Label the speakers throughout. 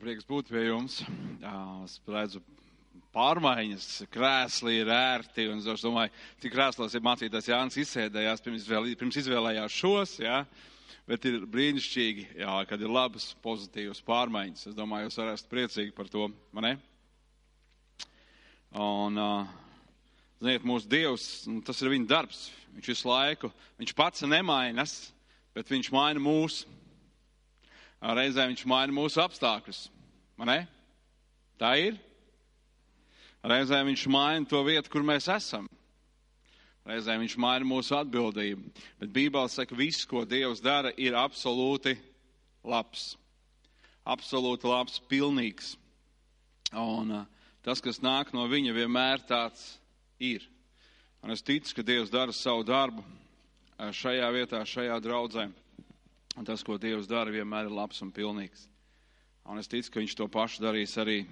Speaker 1: Prieks būt pie jums. Es redzu pārmaiņas, krēsli ir ērti, un es domāju, cik krēslos ir mācītājs Jānis izsēdējās, pirms, izvēl, pirms izvēlējās šos, jā, bet ir brīnišķīgi, jā, kad ir labas, pozitīvas pārmaiņas. Es domāju, jūs varēsiet priecīgi par to, man? Un, ziniet, mūsu Dievs, tas ir viņa darbs, viņš visu laiku, viņš pats nemainas, bet viņš maina mūsu reizē viņš maina mūsu apstākļus. Tā ir. Reizē viņš maina to vietu, kur mēs esam. Reizē viņš maina mūsu atbildību. Bet Bībelē saka, viss, ko Dievs dara, ir absolūti labs. Absolūti labs, pilnīgs. Un tas, kas nāk no viņa, vienmēr tāds ir. Un es ticu, ka Dievs dara savu darbu šajā vietā, šajā draudzē. Un tas, ko Dievs dara, vienmēr ir labs un pilnīgs. Un es ticu, ka Viņš to pašu darīs arī,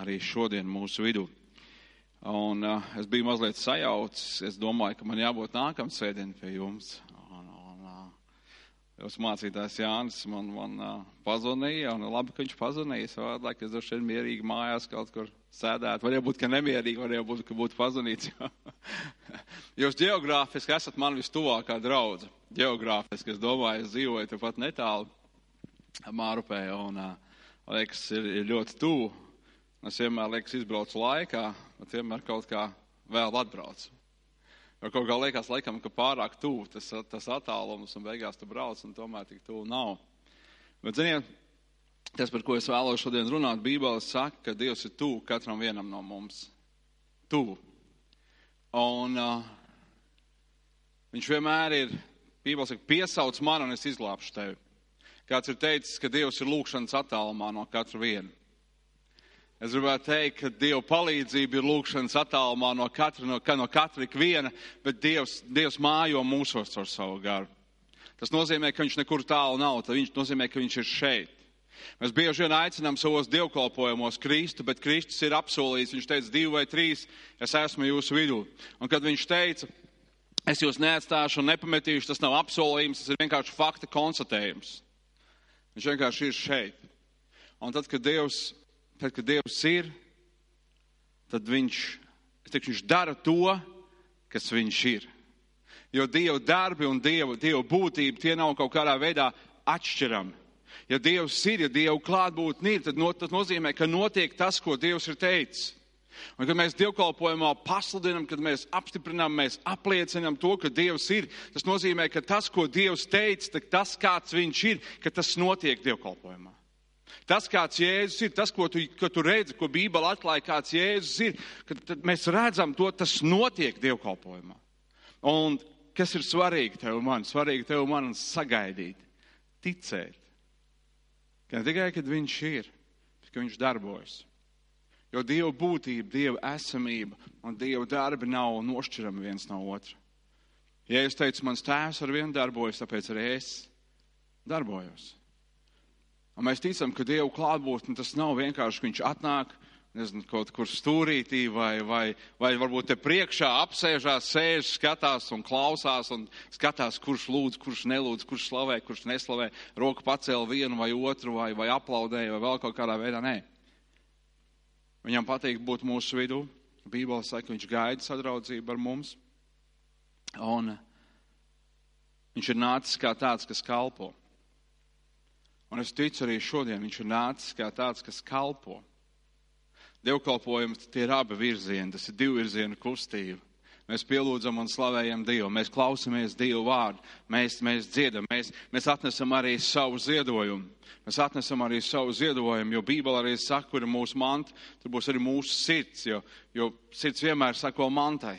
Speaker 1: arī šodien mūsu vidū. Un uh, es biju mazliet sajaucis. Es domāju, ka man jābūt nākamā sēdienā pie jums. Un, un, uh, Jūs mācītājs Jānis man, man uh, pazvanīja, un labi, ka viņš pazvanīja. Savādāk es droši vien mierīgi mājās kaut kur sēdētu. Varēja būt, ka nemierīgi, varēja būt, ka būtu pazvanīts. Jūs geogrāfiski esat man vistuvākā draudzība geogrāfiski. Es domāju, es dzīvoju tepat netālu Mārupē un liekas, ir, ir ļoti tuvu. Es vienmēr liekas, izbraucu laikā, bet vienmēr kaut kā vēl atbraucu. Jo kaut kā liekas, laikam, ka pārāk tuvu tas, tas attālums un beigās tu brauc un tomēr tik tuvu nav. Bet, ziniet, tas, par ko es vēlos šodien runāt, Bībele saka, ka Dievs ir tuvu katram vienam no mums. Tuvu. Un uh, viņš vienmēr ir Bībele saka, piesauc man un es izglābšu tevi. Kāds ir teicis, ka Dievs ir lūkšanas attālumā no katra viena. Es gribētu teikt, ka Dieva palīdzība ir lūkšanas attālumā no katra, no, no katra ikviena, bet Dievs, Dievs mājo mūsos ar savu garu. Tas nozīmē, ka viņš nekur tālu nav, tas nozīmē, ka viņš ir šeit. Mēs bieži vien aicinām savos dievkalpojumos Kristu, bet Kristus ir apsolījis, viņš teica divi vai trīs, es esmu jūsu vidū. Un kad viņš teica, es jūs neatstāšu un nepametīšu, tas nav apsolījums, tas ir vienkārši fakta konstatējums. Viņš vienkārši ir šeit. Un tad, kad Dievs, tad, kad Dievs ir, tad viņš, teikšu, viņš dara to, kas viņš ir. Jo Dieva darbi un Dieva, Dieva būtība tie nav kaut kādā veidā atšķirami. Ja Dievs ir, ja Dieva klātbūtne ir, tad no, tas nozīmē, ka notiek tas, ko Dievs ir teicis. Un, kad mēs dievkalpojumā pasludinām, kad mēs apstiprinām, mēs apliecinām to, ka Dievs ir, tas nozīmē, ka tas, ko Dievs teica, tas, kāds Viņš ir, ka tas notiek dievkalpojumā. Tas, kāds Jēzus ir, tas, ko tu, tu redzi, ko Bībele atklāja, kāds Jēzus ir, kad mēs redzam to, tas notiek dievkalpojumā. Un kas ir svarīgi tev man? Svarīgi tev man sagaidīt, ticēt. Ka ne tikai, kad viņš ir, bet ka viņš darbojas. Jo Dieva būtība, Dieva esamība un Dieva darbi nav nošķirami viens no otra. Ja es teicu, mans tēvs ar vienu darbojas, tāpēc arī es darbojos. Un mēs ticam, ka Dieva klātbūtne tas nav vienkārši, ka viņš atnāk, nezinu, kaut kur stūrītī vai, vai, vai varbūt te priekšā apsēžās, sēž, skatās un klausās un skatās, kurš lūdz, kurš nelūdz, kurš slavē, kurš neslavē, roku pacēla vienu vai otru vai, vai aplaudēja vai vēl kaut kādā veidā. Nē. Viņam patīk būt mūsu vidū. Bībele saka, ka viņš gaida sadraudzību ar mums. Un viņš ir nācis kā tāds, kas kalpo. Un es ticu arī šodien, viņš ir nācis kā tāds, kas kalpo. Dievkalpojums tie ir abi virzieni, tas ir divu virzienu kustība. Mēs pielūdzam un slavējam Dievu, mēs klausamies Dievu vārdu, mēs, mēs dziedam, mēs, mēs atnesam arī savu ziedojumu. Mēs atnesam arī savu ziedojumu, jo Bībele arī saka, kur ir mūsu manta, tur būs arī mūsu sirds, jo, jo sirds vienmēr sako mantai.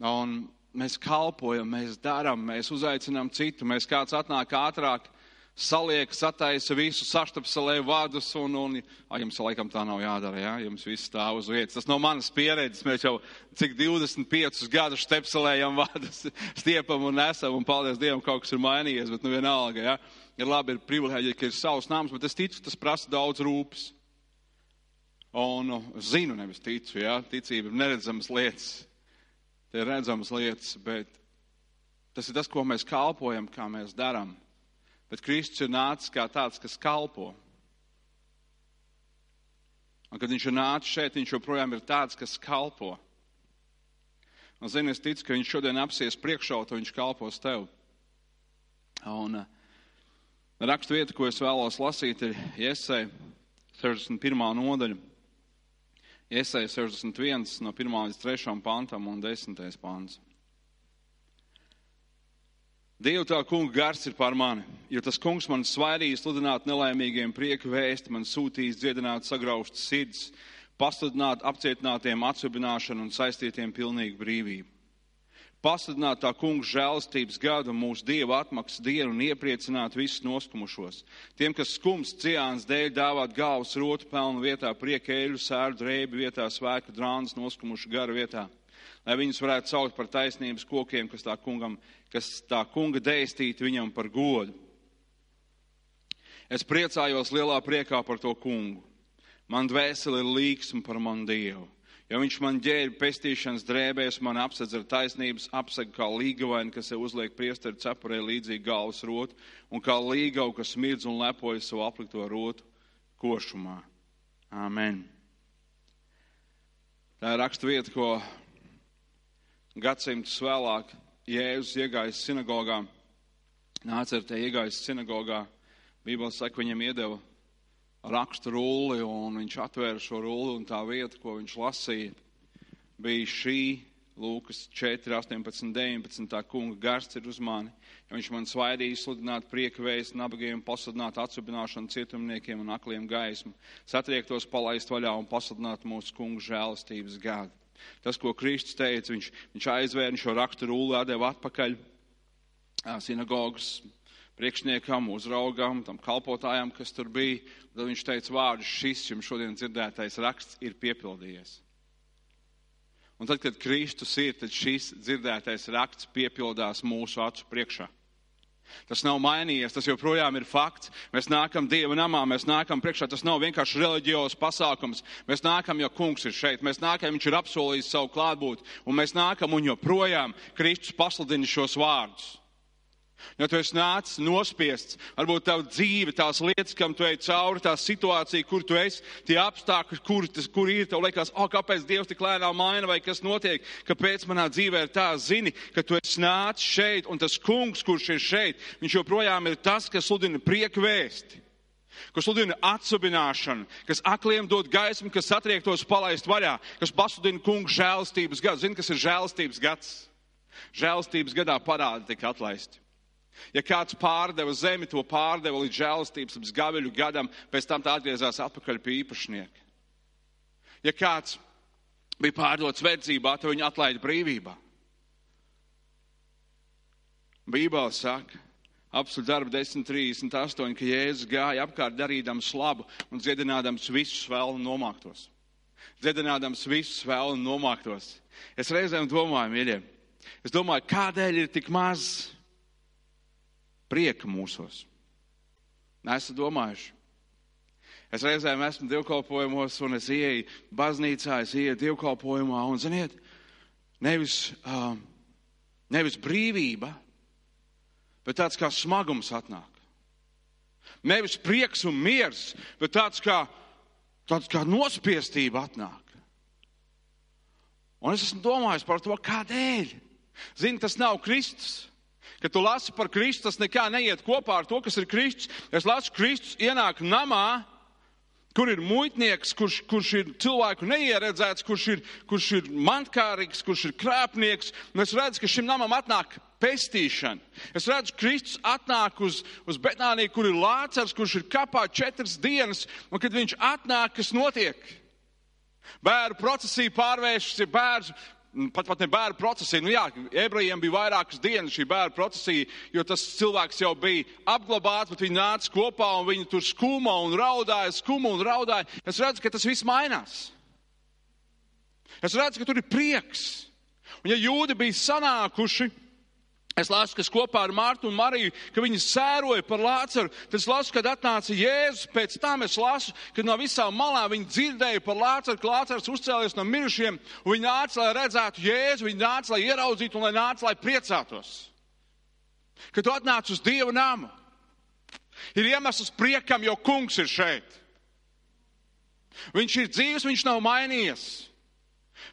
Speaker 1: Un mēs kalpojam, mēs darām, mēs uzaicinām citu, mēs kāds atnāk ātrāk, saliek, sataisa visu, saštapselē vadus, un, un a, jums laikam tā nav jādara, jā, jums viss stāv uz vietas. Tas no manas pieredzes, mēs jau cik 25 gadus štepselējam vadus, stiepam un nesam, un paldies Dievam, kaut kas ir mainījies, bet nu vienalga, jā. Ir labi, ir privilēģija, ka ir savs nams, bet es ticu, tas prasa daudz rūpes. Un nu, zinu, nevis ticu, jā, ticība ir neredzamas lietas. Tie ir redzamas lietas, bet tas ir tas, ko mēs kalpojam, kā mēs darām. Bet Kristus ir nācis kā tāds, kas kalpo. Un, kad viņš ir nācis šeit, viņš joprojām ir tāds, kas kalpo. Un, zini, es ticu, ka viņš šodien apsies priekšaut, un viņš kalpos tev. Un uh, rakstu vieta, ko es vēlos lasīt, ir Iesai 61. nodaļa. Iesai 61 no 1 līdz 3 pantam un 10. pants. Dievu tā kunga gars ir pār mani, jo tas kungs man svairīs sludināt nelaimīgiem prieku vēsti, man sūtīs dziedināt sagraustas sirds, pasludināt apcietinātiem atsubināšanu un saistītiem pilnīgu brīvību. Pasludināt tā kunga žēlastības gadu mūsu Dieva atmaksas dienu un iepriecināt visus noskumušos. Tiem, kas skums ciāns dēļ dāvāt galvas rotu pelnu vietā, prieka eļu, sērdu drēbi vietā, svēku drānas noskumušu garu vietā lai viņus varētu saukt par taisnības kokiem, kas tā, kungam, kas tā kunga dēstītu viņam par godu. Es priecājos lielā priekā par to kungu. Man dvēseli ir līksma par manu Dievu. Jo viņš man ģērba pestīšanas drēbēs, man apsedz ar taisnības apsegu kā līgavaini, kas sev uzliek priesteri cepurē līdzīgi galvas rotu, un kā līgavu, kas mirdz un lepojas savu aplikto rotu košumā. Āmen. Tā ir raksta vieta, ko gadsimtus vēlāk Jēzus iegājis sinagogā, nāca ar te iegājis sinagogā, Bībelē saka, viņam iedeva rakstu rulli, un viņš atvēra šo rulli, un tā vieta, ko viņš lasīja, bija šī Lūkas 4, 18, 19. Tā kunga gars ir uz mani, jo viņš man svaidīja sludināt prieka vēstu nabagiem, pasludināt atsubināšanu cietumniekiem un akliem gaismu, satriektos palaist vaļā un pasludināt mūsu kunga žēlastības gadu. Tas, ko Kristus teica, viņš, viņš aizvēra šo raksturu ulu, atdeva atpakaļ sinagogas priekšniekam, uzraugam, tam kalpotājam, kas tur bija. Tad viņš teica vārdu, šis jums šodien dzirdētais raksts ir piepildījies. Un tad, kad Kristus ir, tad šis dzirdētais raksts piepildās mūsu acu priekšā. Tas nav mainījies, tas joprojām ir fakts. Mēs nākam Dieva namā, mēs nākam priekšā. Tas nav vienkārši reliģijos pasākums. Mēs nākam, jo kungs ir šeit. Mēs nākam, viņš ir apsolījis savu klātbūtni. Un mēs nākam un joprojām Kristus pasludina šos vārdus. Ja tu esi nācis nospiests, varbūt tava dzīve, tās lietas, kam tu ej cauri, tā situācija, kur tu esi, tie apstākļi, kur, tas, kur ir, tev liekas, oh, kāpēc Dievs tik lēnām maina vai kas notiek, kāpēc manā dzīvē ir tā zini, ka tu esi nācis šeit un tas kungs, kurš ir šeit, viņš joprojām ir tas, kas sludina prieku vēsti kas sludina atsubināšanu, kas akliem dod gaismu, kas satriektos palaist vaļā, kas pasludina kungu žēlstības gadu. Zini, kas ir žēlstības gads? Žēlstības gadā parādi tika atlaisti. Ja kāds pārdeva zemi, to pārdeva līdz žēlastības, gaveļu gadam, pēc tam tā atgriezās atpakaļ pie īpašnieka. Ja kāds bija pārdots verdzībā, tad viņu atlaida brīvībā. Bībeli saka, apsver darba 10.38, ka Jēzus gāja apkārt darīdams labu un dziedinādams visus vēl nomāktos. Dziedinādams visus vēl nomāktos. Es reizēm domāju, mīļie, es domāju, kādēļ ir tik maz prieka mūsos. Esmu domājuši. Es reizēm esmu dievkalpojumos, un es ieeju baznīcā, es ieeju dievkalpojumā, un, ziniet, nevis, uh, nevis brīvība, bet tāds kā smagums atnāk. Nevis prieks un miers, bet tāds kā, tāds kā nospiestība atnāk. Un es esmu domājis par to, kādēļ. Zini, tas nav Kristus. Kad tu lasi par Kristu, tas nekā neiet kopā ar to, kas ir Kristus. Es lasu, Kristus ienāk namā, kur ir muitnieks, kurš, kurš ir cilvēku neieredzēts, kurš ir, kurš ir mantkārīgs, kurš ir krāpnieks. Un es redzu, ka šim namam atnāk pestīšana. Es redzu, Kristus atnāk uz, uz Betāniju, kur ir lācars, kurš ir kapā četras dienas, un kad viņš atnāk, kas notiek? Bērnu procesija pārvēršas, ja bērns pat, pat ne bērnu procesija. Nu, jā, ebrejiem bija vairākas dienas šī bērnu procesija, jo tas cilvēks jau bija apglabāts, bet viņi nāca kopā un viņi tur skuma un raudāja, skuma un raudāja. Es redzu, ka tas viss mainās. Es redzu, ka tur ir prieks. Un ja jūdi bija sanākuši, Es lasu, kas kopā ar Mārtu un Mariju, ka viņi sēroja par Lācaru. Tad es lasu, kad atnāca Jēzus. Pēc tam es lasu, ka no visām malām viņi dzirdēja par Lācaru, ka Lācars uzcēlies no mirušiem. Viņi nāca, lai redzētu Jēzu, viņi nāca, lai ieraudzītu un lai nāca, lai priecātos. Kad tu atnāc uz Dieva namu, ir iemesls priekam, jo kungs ir šeit. Viņš ir dzīves, viņš nav mainījies.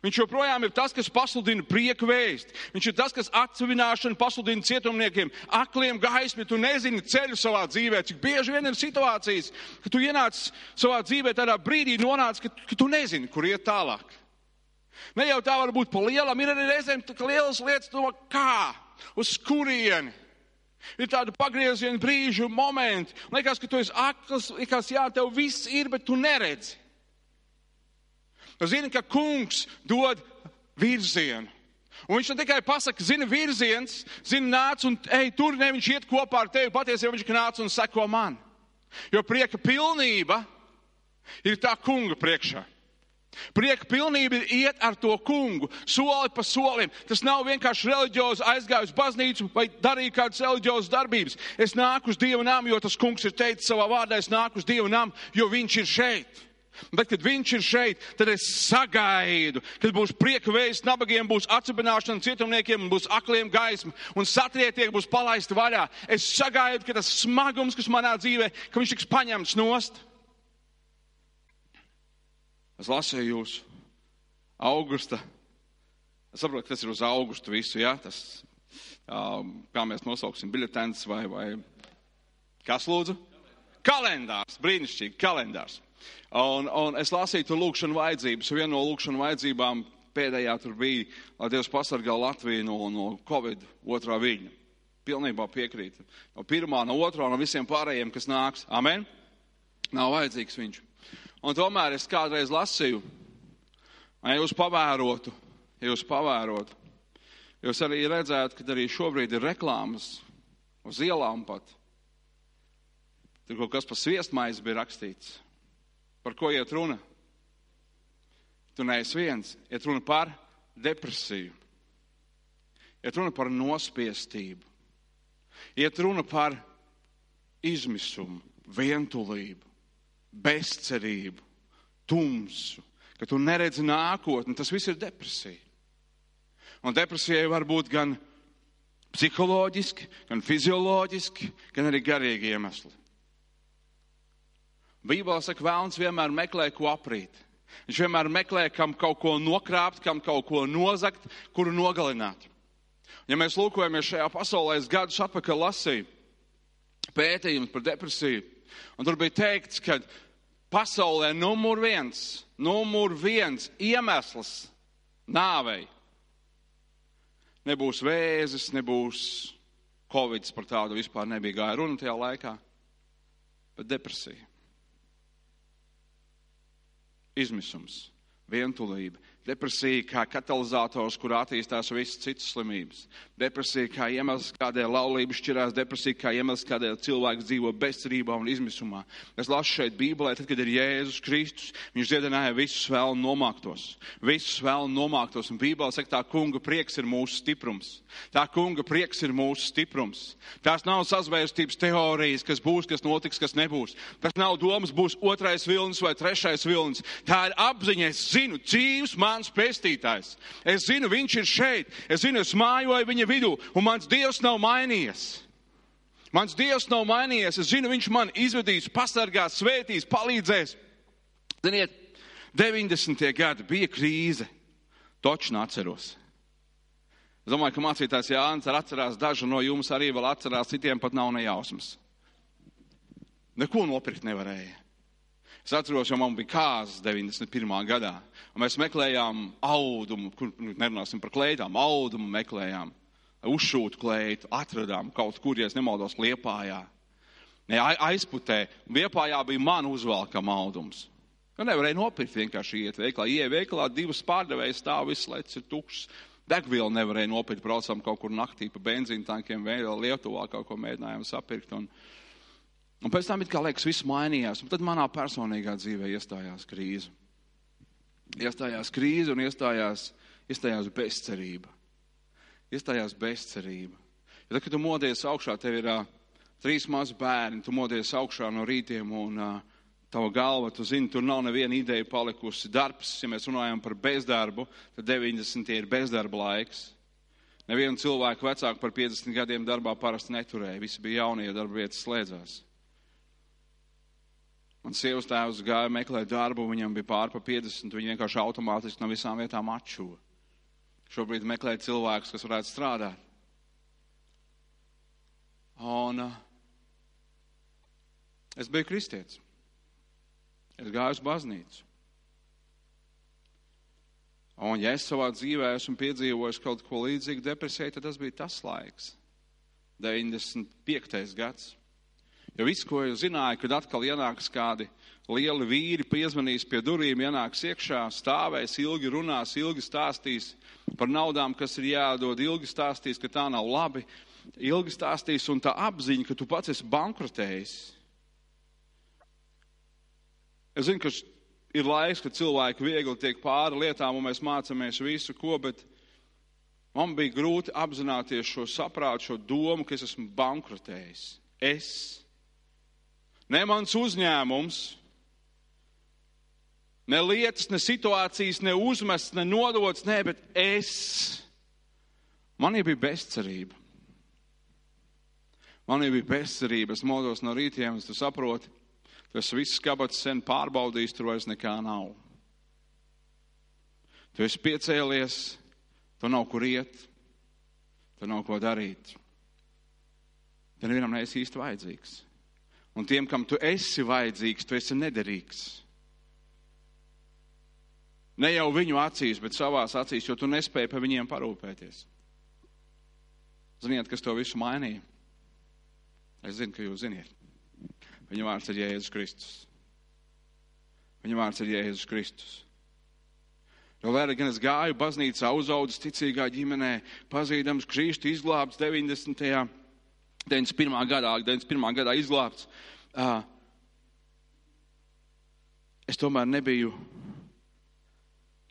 Speaker 1: Viņš joprojām ir tas, kas pasludina prieku vēst. Viņš ir tas, kas atsevināšanu pasludina cietumniekiem, akliem gaismi. Tu nezini ceļu savā dzīvē. Cik bieži vien ir situācijas, ka tu ienāc savā dzīvē tādā brīdī, nonāc, ka, ka tu nezini, kur iet tālāk. Ne jau tā var būt pa lielam, ir arī reizēm lielas lietas, no kā, uz kurieni. Ir tāda pagrieziena brīžu momenti. Liekas, ka tu esi akls, liekas, jā, tev viss ir, bet tu neredzi. Tu zini, ka kungs dod virzienu. Un viņš ne tikai pasaka, zina virziens, zina nāc un ej tur, ne viņš iet kopā ar tevi, patiesībā viņš nāc un seko man. Jo prieka pilnība ir tā kunga priekšā. Prieka pilnība ir iet ar to kungu, soli pa solim. Tas nav vienkārši reliģiozi aizgāju uz baznīcu vai darīju kādas reliģiozas darbības. Es nāku uz Dieva namu, jo tas kungs ir teicis savā vārdā, es nāku uz Dieva namu, jo viņš ir šeit. Bet, kad viņš ir šeit, tad es sagaidu, kad būs prieka vējs, nabagiem būs atsibināšana, cietumniekiem būs akliem gaisma un satrietieki būs palaisti vaļā. Es sagaidu, ka tas smagums, kas manā dzīvē, ka viņš tiks paņemts nost. Es lasīju jūsu augusta. Es saprotu, ka tas ir uz augustu visu, jā, ja? tas, um, kā mēs nosauksim, biļetens vai, vai kas lūdzu? Kalendārs, brīnišķīgi kalendārs. Un, un es lasīju tur lūkšanu vajadzības. Viena no lūkšanu vajadzībām pēdējā tur bija, lai Dievs pasargā Latviju no, no Covid otrā viļņa. Pilnībā piekrītu. No pirmā, no otrā, no visiem pārējiem, kas nāks. Amen? Nav vajadzīgs viņš. Un tomēr es kādreiz lasīju, ja jūs pavērotu, ja jūs pavērotu, jūs arī redzētu, ka arī šobrīd ir reklāmas uz ielām pat. Tur kaut kas pa sviestmaizi bija rakstīts. Par ko iet runa? Tu neesi viens. Iet runa par depresiju. Iet runa par nospiestību. Iet runa par izmisumu, vientulību, bezcerību, tumsu, ka tu neredzi nākotni. Tas viss ir depresija. Un depresijai var būt gan psiholoģiski, gan fizioloģiski, gan arī garīgi iemesli. Bībelē saka, vēlns vienmēr meklē, ko aprīt. Viņš vienmēr meklē, kam kaut ko nokrapt, kam kaut ko nozagt, kuru nogalināt. Ja mēs lūkojamies šajā pasaulē, es gadus atpakaļ lasīju pētījumus par depresiju, un tur bija teikts, ka pasaulē numur viens, numur viens iemesls nāvei nebūs vēzis, nebūs covid, par tādu vispār nebija gāja runa tajā laikā, bet depresija izmisums, vientulība, Depresija kā katalizators, kur attīstās visas citas slimības. Depresija kā iemesls, kādēļ laulība šķirās, depresija kā iemesls, kādēļ cilvēks dzīvo bezcerībā un izmisumā. Es lasu šeit Bībelē, tad, kad ir Jēzus Kristus, viņš dziedināja visus vēl nomāktos. Visus vēl nomāktos. Un Bībelē saka, tā kunga prieks ir mūsu stiprums. Tā kunga prieks ir mūsu stiprums. Tās nav sazvērstības teorijas, kas būs, kas notiks, kas nebūs. Tas nav domas, būs otrais vilnis vai trešais vilnis. Tā ir apziņa, es zinu, dzīves man mans pestītājs. Es zinu, viņš ir šeit. Es zinu, es mājoju viņa vidū, un mans Dievs nav mainījies. Mans Dievs nav mainījies. Es zinu, viņš man izvedīs, pasargās, svētīs, palīdzēs. Ziniet, 90. gadi bija krīze. Točnu atceros. Es domāju, ka mācītājs Jānis arī atcerās, daži no jums arī vēl atcerās, citiem pat nav nejausmas. Neko nopirkt nevarēja. Es atceros, jo man bija kāzas 91. gadā. Un mēs meklējām audumu, kur nerunāsim par kleitām, audumu meklējām, uzšūtu kleitu, atradām kaut kur, ja es nemaldos, liepājā. Ne, aizputē, liepājā bija man uzvalkam audums. Nu, nevarēja nopirkt vienkārši iet veiklā. Ieja veiklā, divas pārdevējas stāv, viss lets ir tukšs. Degvielu nevarēja nopirkt, braucām kaut kur naktī pa benzīna tankiem, vēl Lietuvā kaut ko mēģinājām sapirkt. Un, un pēc tam it kā liekas, viss mainījās. Un tad manā personīgā dzīvē iestājās krīze iestājās krīze un iestājās, iestājās bezcerība. Iestājās bezcerība. Ja tad, kad tu modies augšā, tev ir uh, trīs mazi bērni, tu modies augšā no rītiem un uh, tava galva, tu zini, tur nav neviena ideja palikusi. Darbs, ja mēs runājam par bezdarbu, tad 90. ir bezdarba laiks. Nevienu cilvēku vecāku par 50 gadiem darbā parasti neturēja. Visi bija jaunie, ja darba vietas slēdzās. Man sievas tēvs gāja meklēt darbu, viņam bija pār pa 50, viņi vienkārši automātiski no visām vietām atšuva. Šobrīd meklē cilvēkus, kas varētu strādāt. Un uh, es biju kristietis. Es gāju uz baznīcu. Un, ja es savā dzīvē esmu piedzīvojis kaut ko līdzīgu depresijai, tad tas bija tas laiks, 95. gads. Jo viss, ko es zināju, kad atkal ienāks kādi lieli vīri, piezvanīs pie durvīm, ienāks iekšā, stāvēs, ilgi runās, ilgi stāstīs par naudām, kas ir jādod, ilgi stāstīs, ka tā nav labi, ilgi stāstīs, un tā apziņa, ka tu pats esi bankrotējis. Es zinu, ka ir laiks, kad cilvēki viegli tiek pāri lietām, un mēs mācāmies visu, ko, bet man bija grūti apzināties šo saprātu, šo domu, ka es esmu bankrotējis. Es. Ne mans uzņēmums, ne lietas, ne situācijas, ne uzmests, ne nodots, nē, bet es. Man jau bija bezcerība. Man jau bija bezcerība. Es modos no rītiem, tu saproti, Tas viss kabats sen pārbaudījis, tur vairs nekā nav. Tu esi piecēlies, tu nav kur iet, tu nav ko darīt. Te nevienam neesi īsti vajadzīgs. Un tiem, kam tu esi vajadzīgs, tu esi nederīgs. Ne jau viņu acīs, bet savās acīs, jo tu nespēji par viņiem parūpēties. Ziniet, kas to visu mainīja? Es zinu, ka jūs ziniet. Viņa vārds ir Jēzus Kristus. Viņa vārds ir Jēzus Kristus. Jo vairāk gan es gāju baznīcā, uzaudzis ticīgā ģimenē, pazīdams Kristu izglābts 90. 91. gadā, 91. gadā izglābts. Uh, es tomēr nebiju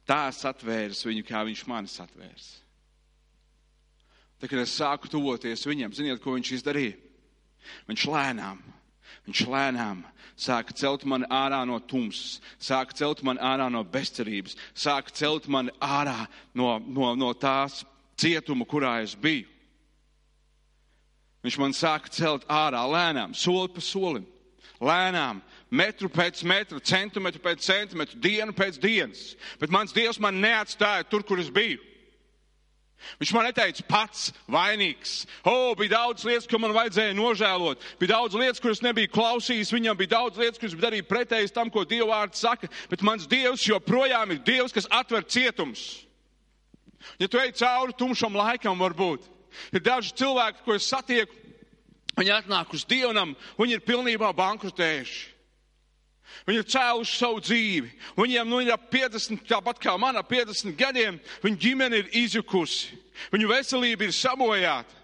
Speaker 1: tā satvērs viņu, kā viņš mani satvērs. Tad, kad es sāku tuvoties viņam, ziniet, ko viņš izdarīja? Viņš lēnām Viņš lēnām sāka celt mani ārā no tumsas, sāka celt mani ārā no bezcerības, sāka celt mani ārā no, no, no tās cietuma, kurā es biju. Viņš man sāka celt ārā lēnām, soli pa solim, lēnām, metru pēc metra, centimetru pēc centimetru, dienu pēc dienas. Bet mans Dievs man neatstāja tur, kur es biju. Viņš man neteica pats vainīgs. O, oh, bija daudz lietas, ko man vajadzēja nožēlot. Bija daudz lietas, kuras nebija klausījis. Viņam bija daudz lietas, kuras darīja pretēji tam, ko Dieva vārds saka. Bet mans Dievs joprojām ir Dievs, kas atver cietums. Ja tu ej cauri tumšam laikam, varbūt ir daži cilvēki, ko es satieku, viņi atnāk uz Dievam, viņi ir pilnībā bankrotējuši. Viņi ir cēluši savu dzīvi. Viņiem nu, ir 50, tāpat kā man, 50 gadiem. Viņa ģimene ir izjukusi. Viņu veselība ir sabojāta.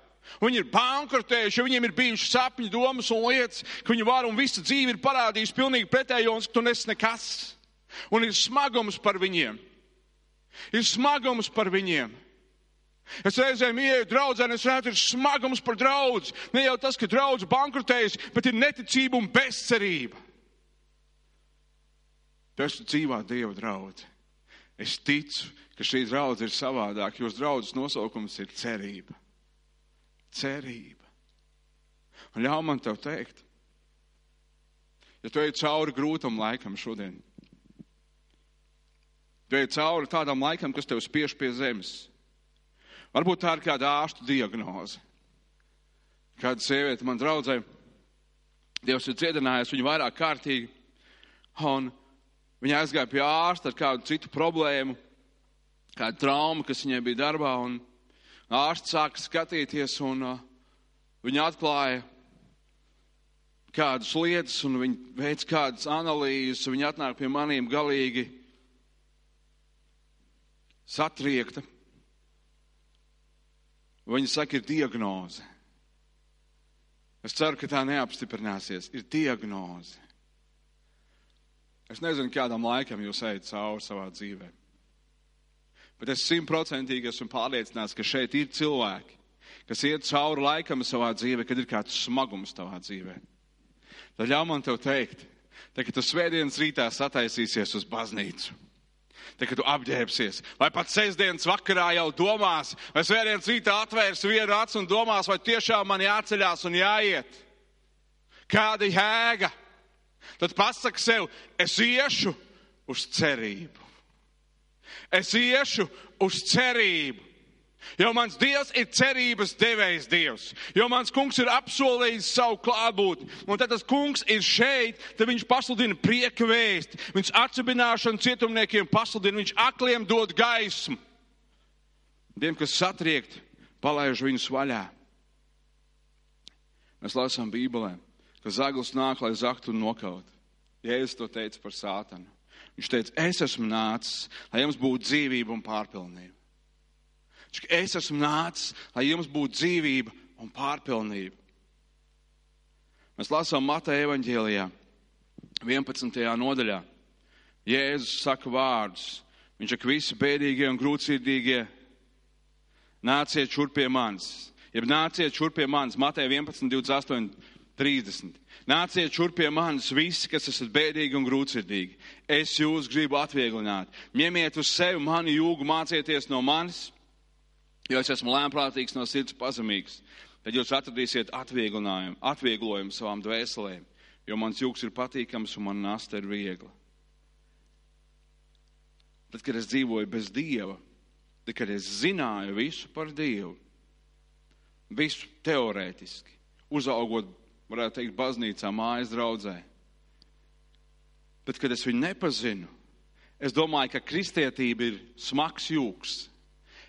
Speaker 1: Viņi ir bankrotējuši, viņiem ir bijušas sapņu, domas un lietas, ka viņi var un visa dzīve ir parādījusi pilnīgi pretējo, un tu nes nekas. Un ir smagums par viņiem. Ir smagums par viņiem. Es reizēm ieeju draudzē, un es redzu, ir smagums par draugu. Ne jau tas, ka draugs bankrotējas, bet ir neticība un bezcerība. Tu esi dzīvā Dieva draudze. Es ticu, ka šī draudze ir savādāka. Jūsu draudzes nosaukums ir cerība. Cerība. Un ļauj man tev teikt, ja tu ej cauri grūtam laikam šodien, tu ej cauri tādam laikam, kas tev spiež pie zemes. Varbūt tā ir kāda ārstu diagnoze. Kāda sieviete man draudzē, Dievs ir dziedinājis viņu vairāk kārtīgi. Un Viņa aizgāja pie ārsta ar kādu citu problēmu, kādu traumu, kas viņai bija darbā, un ārsts sāka skatīties, un uh, viņa atklāja kādas lietas, un viņa veic kādas analīzes, un viņa atnāk pie maniem galīgi satriekta. Viņa saka, ir diagnoze. Es ceru, ka tā neapstiprināsies. Ir diagnoze. Es nezinu, kādam laikam jūs ejat cauri savā dzīvē. Bet es simtprocentīgi esmu pārliecināts, ka šeit ir cilvēki, kas iet cauri laikam savā dzīvē, kad ir kāds smagums tavā dzīvē. Tad ļauj man tev teikt, te, kad tu svētdienas rītā sataisīsies uz baznīcu, te, kad tu apģērbsies, vai pat sestdienas vakarā jau domās, vai svētdienas rītā atvērs vienu acu un domās, vai tiešām man jāceļās un jāiet. Kāda jēga? Tad pasaki sev, es iešu uz cerību. Es iešu uz cerību. Jo mans Dievs ir cerības devējs Dievs, jo mans kungs ir apsolījis savu klātbūtni. Un tad tas kungs ir šeit, tad viņš pasludina prieka vēsti, viņš atsibināšanu cietumniekiem pasludina, viņš akliem dod gaismu. Tiem, kas satriekt, palaiž viņus vaļā. Mēs lasām Bībelē, ka zaglis nāk, lai zaktu un nokautu. Jēzus to teica par sātanu. Viņš teica, es esmu nācis, lai jums būtu dzīvība un pārpilnība. Es esmu nācis, lai jums būtu dzīvība un pārpilnība. Mēs lasām Mateja evaņģēlijā, 11. nodaļā. Jēzus saka vārdus. Viņš saka, visi bēdīgie un grūtsirdīgie, nāciet šurp pie manis. Ja nāciet šurp pie manis, Mateja 11, 28, 30. Nāciet šurp pie manis visi, kas esat bēdīgi un grūtsirdīgi. Es jūs gribu atvieglināt. Ņemiet uz sevi mani jūgu, mācieties no manis Jo es esmu lēmprātīgs no sirds pazemīgs. Tad jūs atradīsiet atvieglojumu, atvieglojumu savām dvēselēm, jo mans jūgs ir patīkams un man nasta ir viegla. Tad, kad es dzīvoju bez Dieva, tad, kad es zināju visu par Dievu, visu teorētiski, uzaugot, varētu teikt, baznīcā, mājas draudzē, bet, kad es viņu nepazinu, es domāju, ka kristietība ir smags jūgs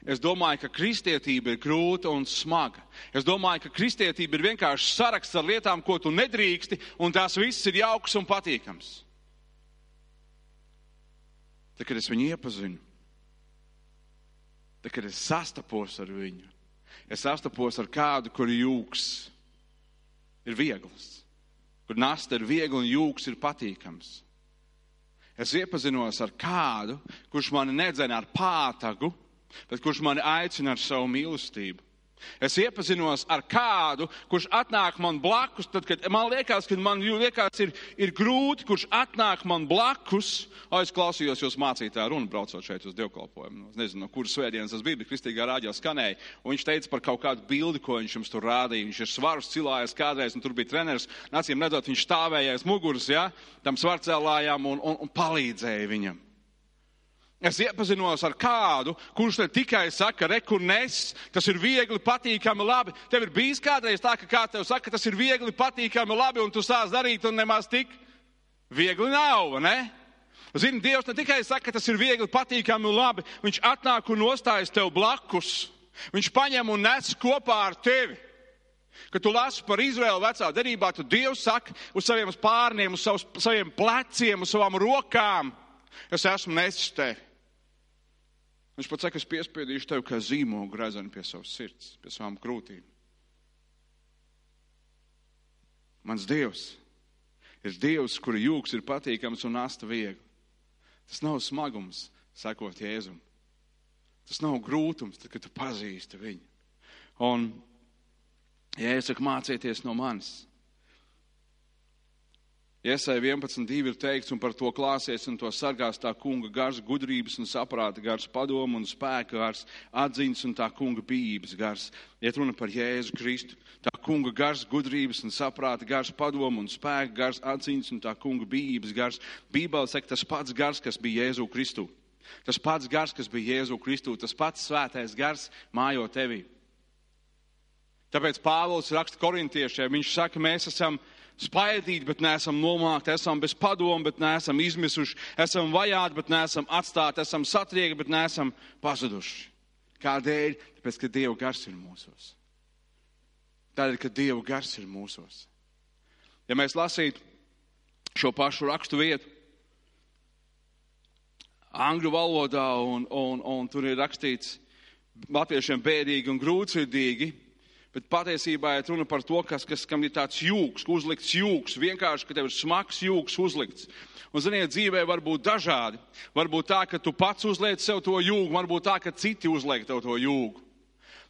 Speaker 1: Es domāju, ka kristietība ir grūta un smaga. Es domāju, ka kristietība ir vienkārši saraksts ar lietām, ko tu nedrīksti, un tās viss ir jauks un patīkams. Tad, kad es viņu iepazinu, tad, kad es sastapos ar viņu, es sastapos ar kādu, kur jūks ir viegls, kur nasta ir viegla un jūks ir patīkams. Es iepazinos ar kādu, kurš mani nedzēna ar pātagu, bet kurš mani aicina ar savu mīlestību. Es iepazinos ar kādu, kurš atnāk man blakus, tad, kad man liekas, ka man liekas, ir, ir grūti, kurš atnāk man blakus. O, es klausījos jūs mācītā runu, braucot šeit uz dievkalpojumu. Es nezinu, no kuras svētdienas tas bija, bet kristīgā rādio skanēja. Un viņš teica par kaut kādu bildi, ko viņš jums tur rādīja. Viņš ir svarus cilājies kādreiz, un tur bija treneris. Nācīm redzot, viņš stāvēja aiz muguras, ja, tam svarcēlājām un, un, un palīdzēja viņam. Es iepazinos ar kādu, kurš ne tikai saka, rekur nes, tas ir viegli, patīkami, labi. Tev ir bijis kādreiz tā, ka kāds tev saka, tas ir viegli, patīkami, labi, un tu sāc darīt, un nemaz tik viegli nav, ne? Zini, Dievs ne tikai saka, tas ir viegli, patīkami un labi, viņš atnāk un nostājas tev blakus. Viņš paņem un nes kopā ar tevi. Kad tu lasi par Izraēlu vecā derībā, tad Dievs saka uz saviem spārniem, uz savus, saviem pleciem, uz savām rokām. Es esmu nesis tevi. Viņš pats saka, es piespiedīšu tevi kā zīmogu grezenu pie savas sirds, pie savām krūtīm. Mans Dievs ir Dievs, kura jūgs ir patīkams un asta viegli. Tas nav smagums, sakot Jēzum. Tas nav grūtums, tad, kad tu pazīsti viņu. Un, ja es saku, mācieties no manis, Iesai 11.2 ir teikts, un par to klāsies un to sargās tā kunga gars, gudrības un saprāta gars, padomu un spēka gars, atziņas un tā kunga bijības gars. Iet runa par Jēzu Kristu. Tā kunga gars, gudrības un saprāta gars, padomu un spēka gars, atziņas un tā kunga bijības gars. Bībeli saka, tas pats gars, kas bija Jēzu Kristu. Tas pats gars, kas bija Jēzu Kristu, tas pats svētais gars mājo tevī. Tāpēc Pāvils raksta korintiešiem, viņš saka, mēs esam spaidīti, bet neesam nomākti, esam bez padomu, bet neesam izmisuši, esam vajāti, bet neesam atstāti, esam satriekti, bet neesam pazuduši. Kādēļ? Tāpēc, ka Dieva gars ir mūsos. Tādēļ, ka Dieva gars ir mūsos. Ja mēs lasītu šo pašu rakstu vietu, angļu valodā, un, un, un tur ir rakstīts latviešiem bēdīgi un grūtsirdīgi, Bet patiesībā ir runa par to, kas, kas, kam ir tāds jūgs, uzlikts jūgs, vienkārši, ka tev ir smags jūgs uzlikts. Un, ziniet, dzīvē var būt dažādi. Varbūt tā, ka tu pats uzliec sev to jūgu, varbūt tā, ka citi uzliek tev to jūgu.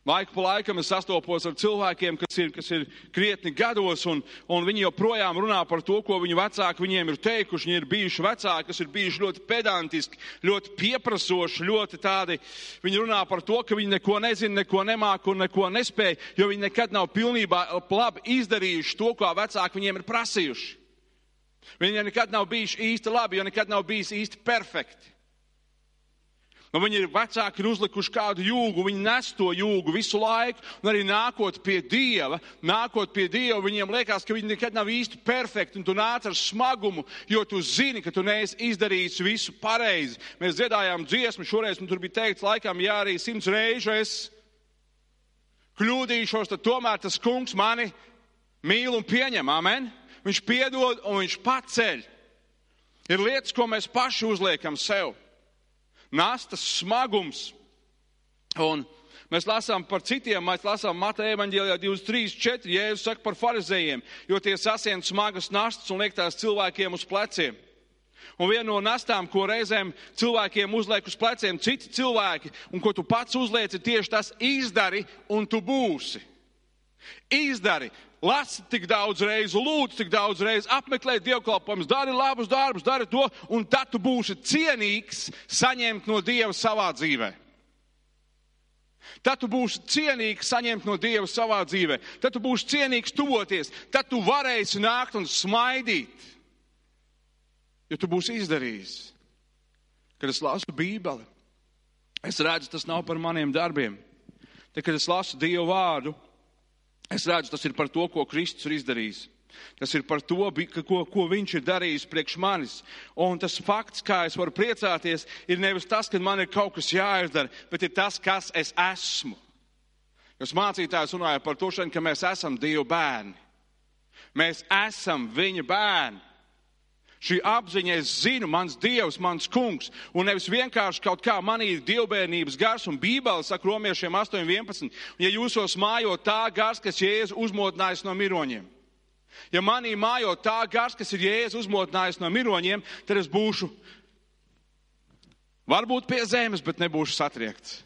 Speaker 1: Laiku pa laikam es sastopos ar cilvēkiem, kas ir, kas ir krietni gados, un, un viņi joprojām runā par to, ko viņu vecāki viņiem ir teikuši. Viņi ir bijuši vecāki, kas ir bijuši ļoti pedantiski, ļoti pieprasoši, ļoti tādi. Viņi runā par to, ka viņi neko nezina, neko nemāk un neko nespēj, jo viņi nekad nav pilnībā labi izdarījuši to, ko vecāki viņiem ir prasījuši. Viņi nekad nav bijuši īsti labi, jo nekad nav bijis īsti perfekti. Un viņi ir vecāki, ir uzlikuši kādu jūgu, viņi nes to jūgu visu laiku, un arī nākot pie Dieva, nākot pie Dieva, viņiem liekas, ka viņi nekad nav īsti perfekti, un tu nāc ar smagumu, jo tu zini, ka tu neesi izdarījis visu pareizi. Mēs dziedājām dziesmu, šoreiz man tur bija teikts, laikam, jā, arī simts reižu es kļūdīšos, tad tomēr tas kungs mani mīl un pieņem, amen. Viņš piedod un viņš paceļ. Ir lietas, ko mēs paši uzliekam sev nastas smagums. Un mēs lasām par citiem, mēs lasām Mateja evaņģēlijā 23, 4, Jēzus saka par farizējiem, jo tie sasien smagas nastas un liek tās cilvēkiem uz pleciem. Un viena no nastām, ko reizēm cilvēkiem uzliek uz pleciem citi cilvēki, un ko tu pats uzliec, ir tieši tas izdari, un tu būsi. Izdari, lasi tik daudz reizi, lūdzu tik daudz reizi, apmeklē dievkalpojumus, dari labus darbus, dari to, un tad tu būsi cienīgs saņemt no Dieva savā dzīvē. Tad tu būsi cienīgs saņemt no Dieva savā dzīvē, tad tu būsi cienīgs tuvoties, tad tu varēsi nākt un smaidīt, jo tu būsi izdarījis. Kad es lasu Bībeli, es redzu, tas nav par maniem darbiem. Tad, kad es lasu Dievu vārdu, Es redzu, tas ir par to, ko Kristus ir izdarījis. Tas ir par to, ko, ko viņš ir darījis priekš manis. Un tas fakts, kā es varu priecāties, ir nevis tas, ka man ir kaut kas jāizdara, bet ir tas, kas es esmu. Jūs mācītājs runāja par to, šodien, ka mēs esam Dieva bērni. Mēs esam viņa bērni. Šī apziņa, es zinu, mans Dievs, mans kungs, un nevis vienkārši kaut kā manī ir dievbērnības gars, un Bībele saka romiešiem 8.11, ja jūsos mājo tā gars, kas Jēzu uzmodinājis no miroņiem. Ja manī mājo tā gars, kas ir Jēzus uzmodinājis no miroņiem, tad es būšu varbūt pie zemes, bet nebūšu satriekts.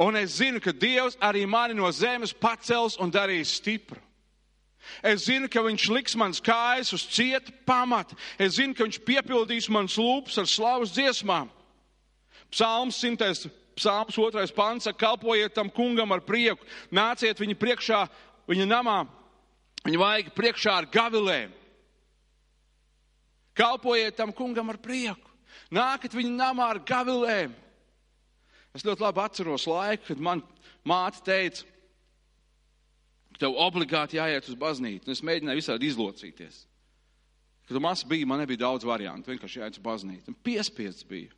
Speaker 1: Un es zinu, ka Dievs arī mani no zemes pacels un darīs stipru. Es zinu, ka viņš liks manas kājas uz cieta pamata. Es zinu, ka viņš piepildīs manas lūpas ar slavas dziesmām. Psalms 100. Psalms 2. pants saka, kalpojiet tam kungam ar prieku, nāciet viņa priekšā, viņa namā, viņa vajag priekšā ar gavilēm. Kalpojiet tam kungam ar prieku, nākat viņa namā ar gavilēm. Es ļoti labi atceros laiku, kad man māte teica, Tev obligāti jāiet uz baznīcu. Un es mēģināju visādi izlocīties. Kad maz bija, man nebija daudz variantu. Vienkārši jāiet uz baznīcu. Un piespiests bija.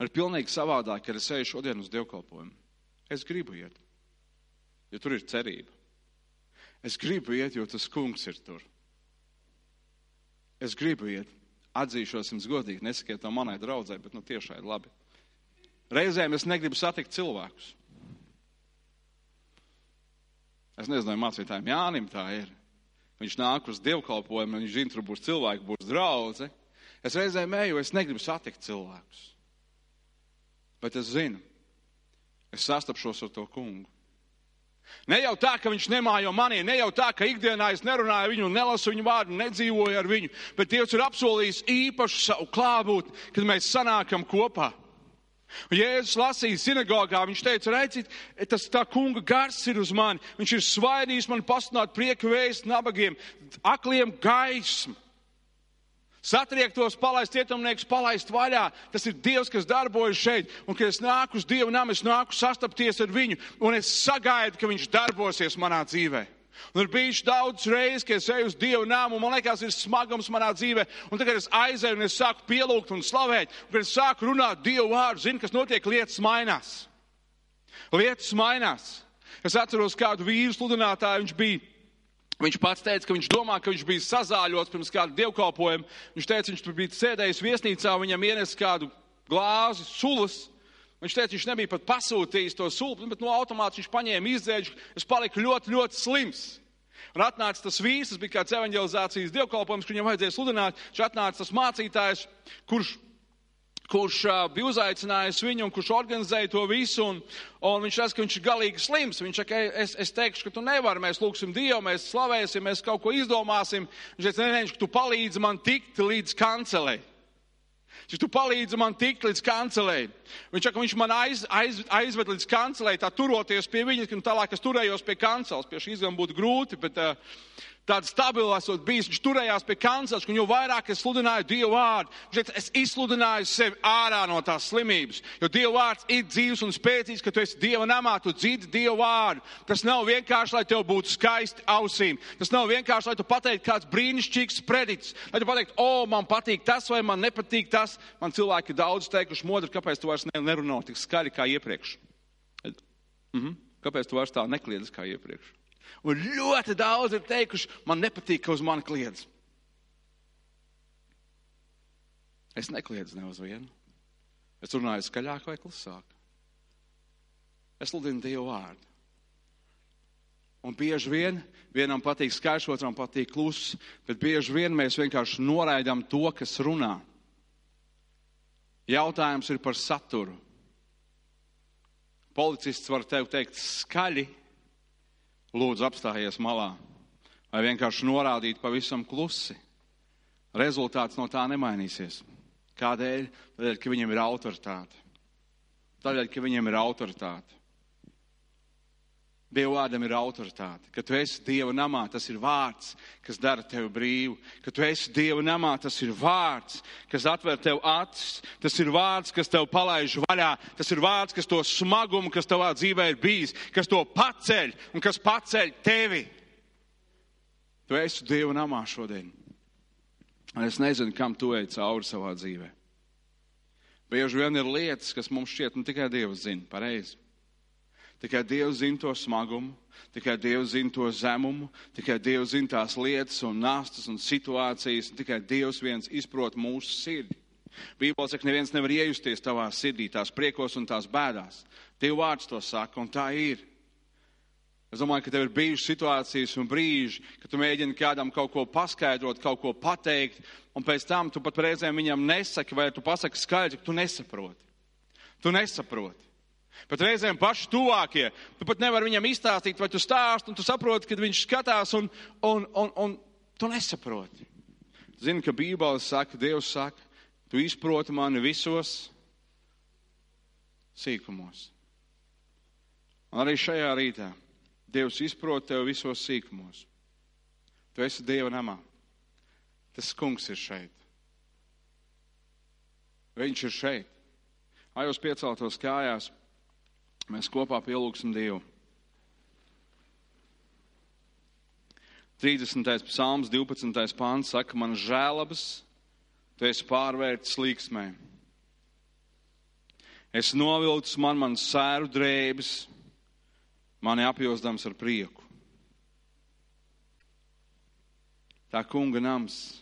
Speaker 1: Ar pilnīgi savādāk, kad es eju šodien uz dievkalpojumu. Es gribu iet, jo tur ir cerība. Es gribu iet, jo tas kungs ir tur. Es gribu iet. Atzīšos jums godīgi, nesakiet to manai draudzē, bet nu tiešai labi. Reizēm es negribu satikt cilvēkus. Es nezinu, mācītājiem Jānim tā ir. Viņš nāk uz dievkalpojumu, viņš zina, tur būs cilvēki, būs draudze. Es reizēm eju, es negribu satikt cilvēkus. Bet es zinu, es sastapšos ar to kungu. Ne jau tā, ka viņš nemājo manī, ne jau tā, ka ikdienā es nerunāju viņu, nelasu viņu vārdu, nedzīvoju ar viņu, bet Dievs ir apsolījis īpašu savu klātbūtni, kad mēs sanākam kopā. Un Jēzus lasīja sinagogā, viņš teica, redziet, tas tā kunga gars ir uz mani. Viņš ir svaidījis man pasludināt prieku vēst nabagiem, akliem gaismu. Satriektos, palaist cietumnieks, palaist vaļā. Tas ir Dievs, kas darbojas šeit. Un, kad es nāku uz Dievu namu, es nāku sastapties ar viņu, un es sagaidu, ka viņš darbosies manā dzīvēm. Un ir bijis daudz reizes, kad es eju uz Dievu nāmu, un man liekas, ir smagums manā dzīvē. Un tagad es aizēju un es sāku pielūgt un slavēt. Un, kad es sāku runāt Dievu vārdu, zinu, kas notiek, lietas mainās. Lietas mainās. Es atceros kādu vīru sludinātāju, viņš bija. Viņš pats teica, ka viņš domā, ka viņš bija sazāļots pirms kāda dievkalpojuma. Viņš teica, viņš tur bija sēdējis viesnīcā, viņam ienes kādu glāzi sulas. Viņš teica, viņš nebija pat pasūtījis to sūkli, bet no automāta viņš paņēma izdzēģi. Es paliku ļoti, ļoti slims. Un atnāca tas vīrs, tas bija kāds evanģelizācijas dievkalpojums, kur viņam vajadzēja sludināt. Viņš atnāca tas mācītājs, kurš, kurš uh, bija uzaicinājis viņu un kurš organizēja to visu. Un, un viņš redz, ka viņš ir galīgi slims. Viņš saka, es, es teikšu, ka tu nevari, mēs lūgsim Dievu, mēs slavēsim, mēs kaut ko izdomāsim. Viņš teica, nē, nē, tu palīdzi man tikt līdz kancelei. Viņš tu palīdzi man tikt līdz kancelei. Viņš saka, viņš man aiz, aiz, aizved līdz kancelei, tā turoties pie viņa, un tālāk es turējos pie kanceles. Pie šīs gan būtu grūti, bet uh, Tāds stabils esot bijis, viņš turējās pie kancels, un jo vairāk es sludināju Dievu vārdu, viņš es izsludināju sevi ārā no tās slimības. Jo Dieva vārds ir dzīves un spēcīgs, ka tu esi Dieva namā, tu dzirdi Dievu vārdu. Tas nav vienkārši, lai tev būtu skaisti ausīm. Tas nav vienkārši, lai tu pateiktu kāds brīnišķīgs predits. Lai tu pateiktu, o, man patīk tas vai man nepatīk tas. Man cilvēki daudz teikuši, modri, kāpēc tu vairs nerunā tik skaļi kā iepriekš. Mhm. Kāpēc tu vairs tā nekliedz kā iepriekš? Un ļoti daudz ir teikuši, man nepatīk, ka uz mani kliedz. Es nekliedzu ne uz vienu. Es runāju skaļāk vai klusāk. Es sludinu Dievu vārdu. Un bieži vien vienam patīk skaļš, otram patīk kluss, bet bieži vien mēs vienkārši noraidām to, kas runā. Jautājums ir par saturu. Policists var tev teikt skaļi, lūdzu apstājies malā, vai vienkārši norādīt pavisam klusi. Rezultāts no tā nemainīsies. Kādēļ? Tādēļ, ka viņam ir autoritāte. Tādēļ, ka viņam ir autoritāte. Dieva vārdam ir autoritāte. Kad tu esi Dieva namā, tas ir vārds, kas dara tevi brīvu. Kad tu esi Dieva namā, tas ir vārds, kas atver tev acis. Tas ir vārds, kas tev palaiž vaļā. Tas ir vārds, kas to smagumu, kas tavā dzīvē ir bijis, kas to paceļ un kas paceļ tevi. Tu esi Dieva namā šodien. Un es nezinu, kam tu ej cauri savā dzīvē. Bieži vien ir lietas, kas mums šķiet, nu tikai Dievs zina pareizi. Tikai Dievs zina to smagumu, tikai Dievs zina to zemumu, tikai Dievs zina tās lietas un nastas un situācijas, un tikai Dievs viens izprot mūsu sirdi. Bībelē saka, neviens nevar iejusties tavā sirdī, tās priekos un tās bēdās. Dieva vārds to saka, un tā ir. Es domāju, ka tev ir bijušas situācijas un brīži, kad tu mēģini kādam kaut ko paskaidrot, kaut ko pateikt, un pēc tam tu pat reizēm viņam nesaki, vai tu pasaki skaidri, ka tu nesaproti. Tu nesaproti. Pat reizēm paši tuvākie. Tu pat nevari viņam izstāstīt, vai tu stāst, un tu saproti, kad viņš skatās, un, un, un, un tu nesaproti. Zini, ka Bībele saka, Dievs saka, tu izproti mani visos sīkumos. Un arī šajā rītā Dievs izprot tevi visos sīkumos. Tu esi Dieva namā. Tas kungs ir šeit. Viņš ir šeit. Ajos pieceltos kājās. Mēs kopā pielūgsim Dievu. 30. psalms, 12. pāns saka, man žēlabas, tu esi pārvērts līksmē. Es novilcis man, man sēru drēbes, mani apjosdams ar prieku. Tā kunga nams.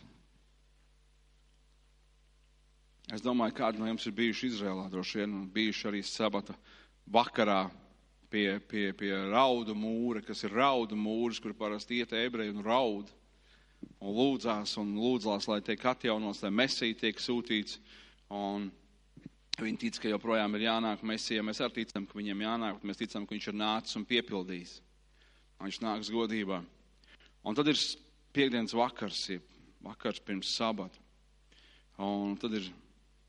Speaker 1: Es domāju, kādi no jums ir bijuši Izrēlā, droši vien, un bijuši arī sabata vakarā pie, pie, pie raudu mūra, kas ir raudu mūrs, kur parasti iet ebreji un raud. Un lūdzās un lūdzās, lai tiek atjaunots, lai mesija tiek sūtīts. Un viņi tic, ka joprojām ir jānāk mesija. Mēs arī ticam, ka viņam jānāk, bet mēs ticam, ka viņš ir nācis un piepildījis. Viņš nāks godībā. Un tad ir piekdienas vakars, vakars pirms sabata. Un tad ir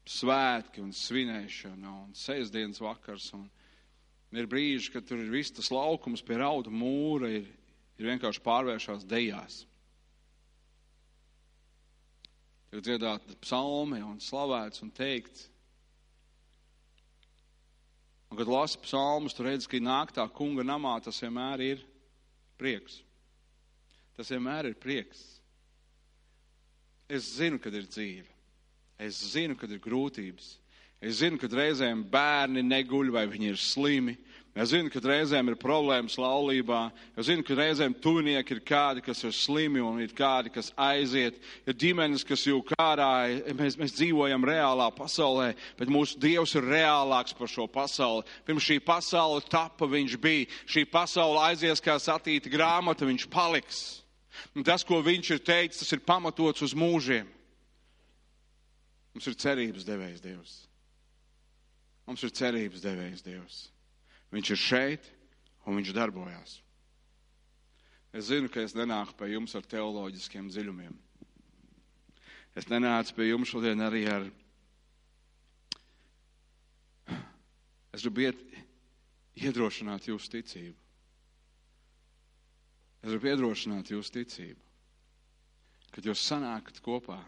Speaker 1: svētki un svinēšana un sestdienas vakars. Un, Ir brīži, kad tur ir viss tas laukums pie raudu mūra, ir, ir vienkārši pārvēršās dejās. Tiek dziedāt psalmi un slavēts un teikts. Un, kad lasi psalmus, tu redz, ka nāk tā kunga namā, tas vienmēr ir prieks. Tas vienmēr ir prieks. Es zinu, kad ir dzīve. Es zinu, kad ir grūtības. Es zinu, ka reizēm bērni neguļ vai viņi ir slimi. Es zinu, ka reizēm ir problēmas laulībā. Es zinu, ka reizēm tuvinieki ir kādi, kas ir slimi un ir kādi, kas aiziet. Ir ģimenes, kas jau kārā. Mēs, mēs dzīvojam reālā pasaulē, bet mūsu Dievs ir reālāks par šo pasauli. Pirms šī pasaule tapa viņš bija. Šī pasaule aizies kā satīta grāmata, viņš paliks. Un tas, ko viņš ir teicis, tas ir pamatots uz mūžiem. Mums ir cerības devējs Dievs. Mums ir cerības devējs Dievs. Viņš ir šeit un viņš darbojās. Es zinu, ka es nenāku pie jums ar teoloģiskiem dziļumiem. Es nenācu pie jums šodien arī ar. Es gribu iet, iedrošināt jūsu ticību. Es gribu iedrošināt jūsu ticību. kad jūs sanākat kopā,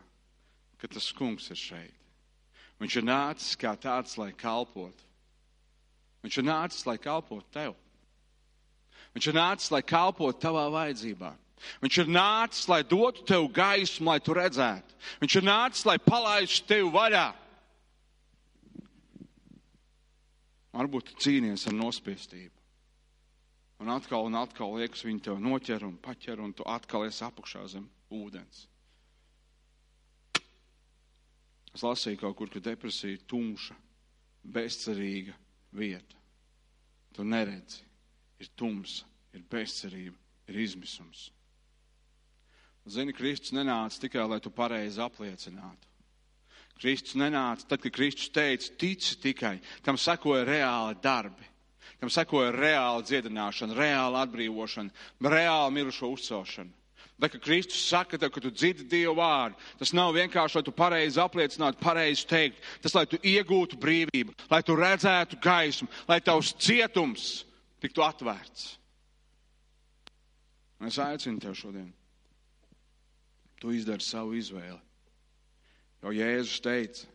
Speaker 1: ka tas kungs ir šeit. Viņš ir nācis kā tāds, lai kalpotu. Viņš ir nācis, lai kalpotu tev. Viņš ir nācis, lai kalpotu tavā vajadzībā. Viņš ir nācis, lai dotu tev gaismu, lai tu redzētu. Viņš ir nācis, lai palaistu tevi vaļā. Varbūt tu cīnies ar nospiestību. Un atkal un atkal liekas, viņi tev noķer un paķer, un tu atkal esi apakšā zem ūdens. Es lasīju kaut kur, ka depresija ir tumša, bezcerīga vieta. Tu neredzi, ir tumsa, ir bezcerība, ir izmisums. Zini, Kristus nenāca tikai, lai tu pareizi apliecinātu. Kristus nenāca tad, kad Kristus teica, tici tikai, tam sekoja reāli darbi. Tam sekoja reāla dziedināšana, reāla atbrīvošana, reāla mirušo uzcelšana. Bet, kad Kristus saka, tev, ka tu dzirdi Dievu vārdu, tas nav vienkārši, lai tu pareizi apliecinātu, pareizi teikt. Tas, lai tu iegūtu brīvību, lai tu redzētu gaismu, lai tavs cietums tiktu atvērts. Un es aicinu tev šodien. Tu izdari savu izvēli. Jo Jēzus teica,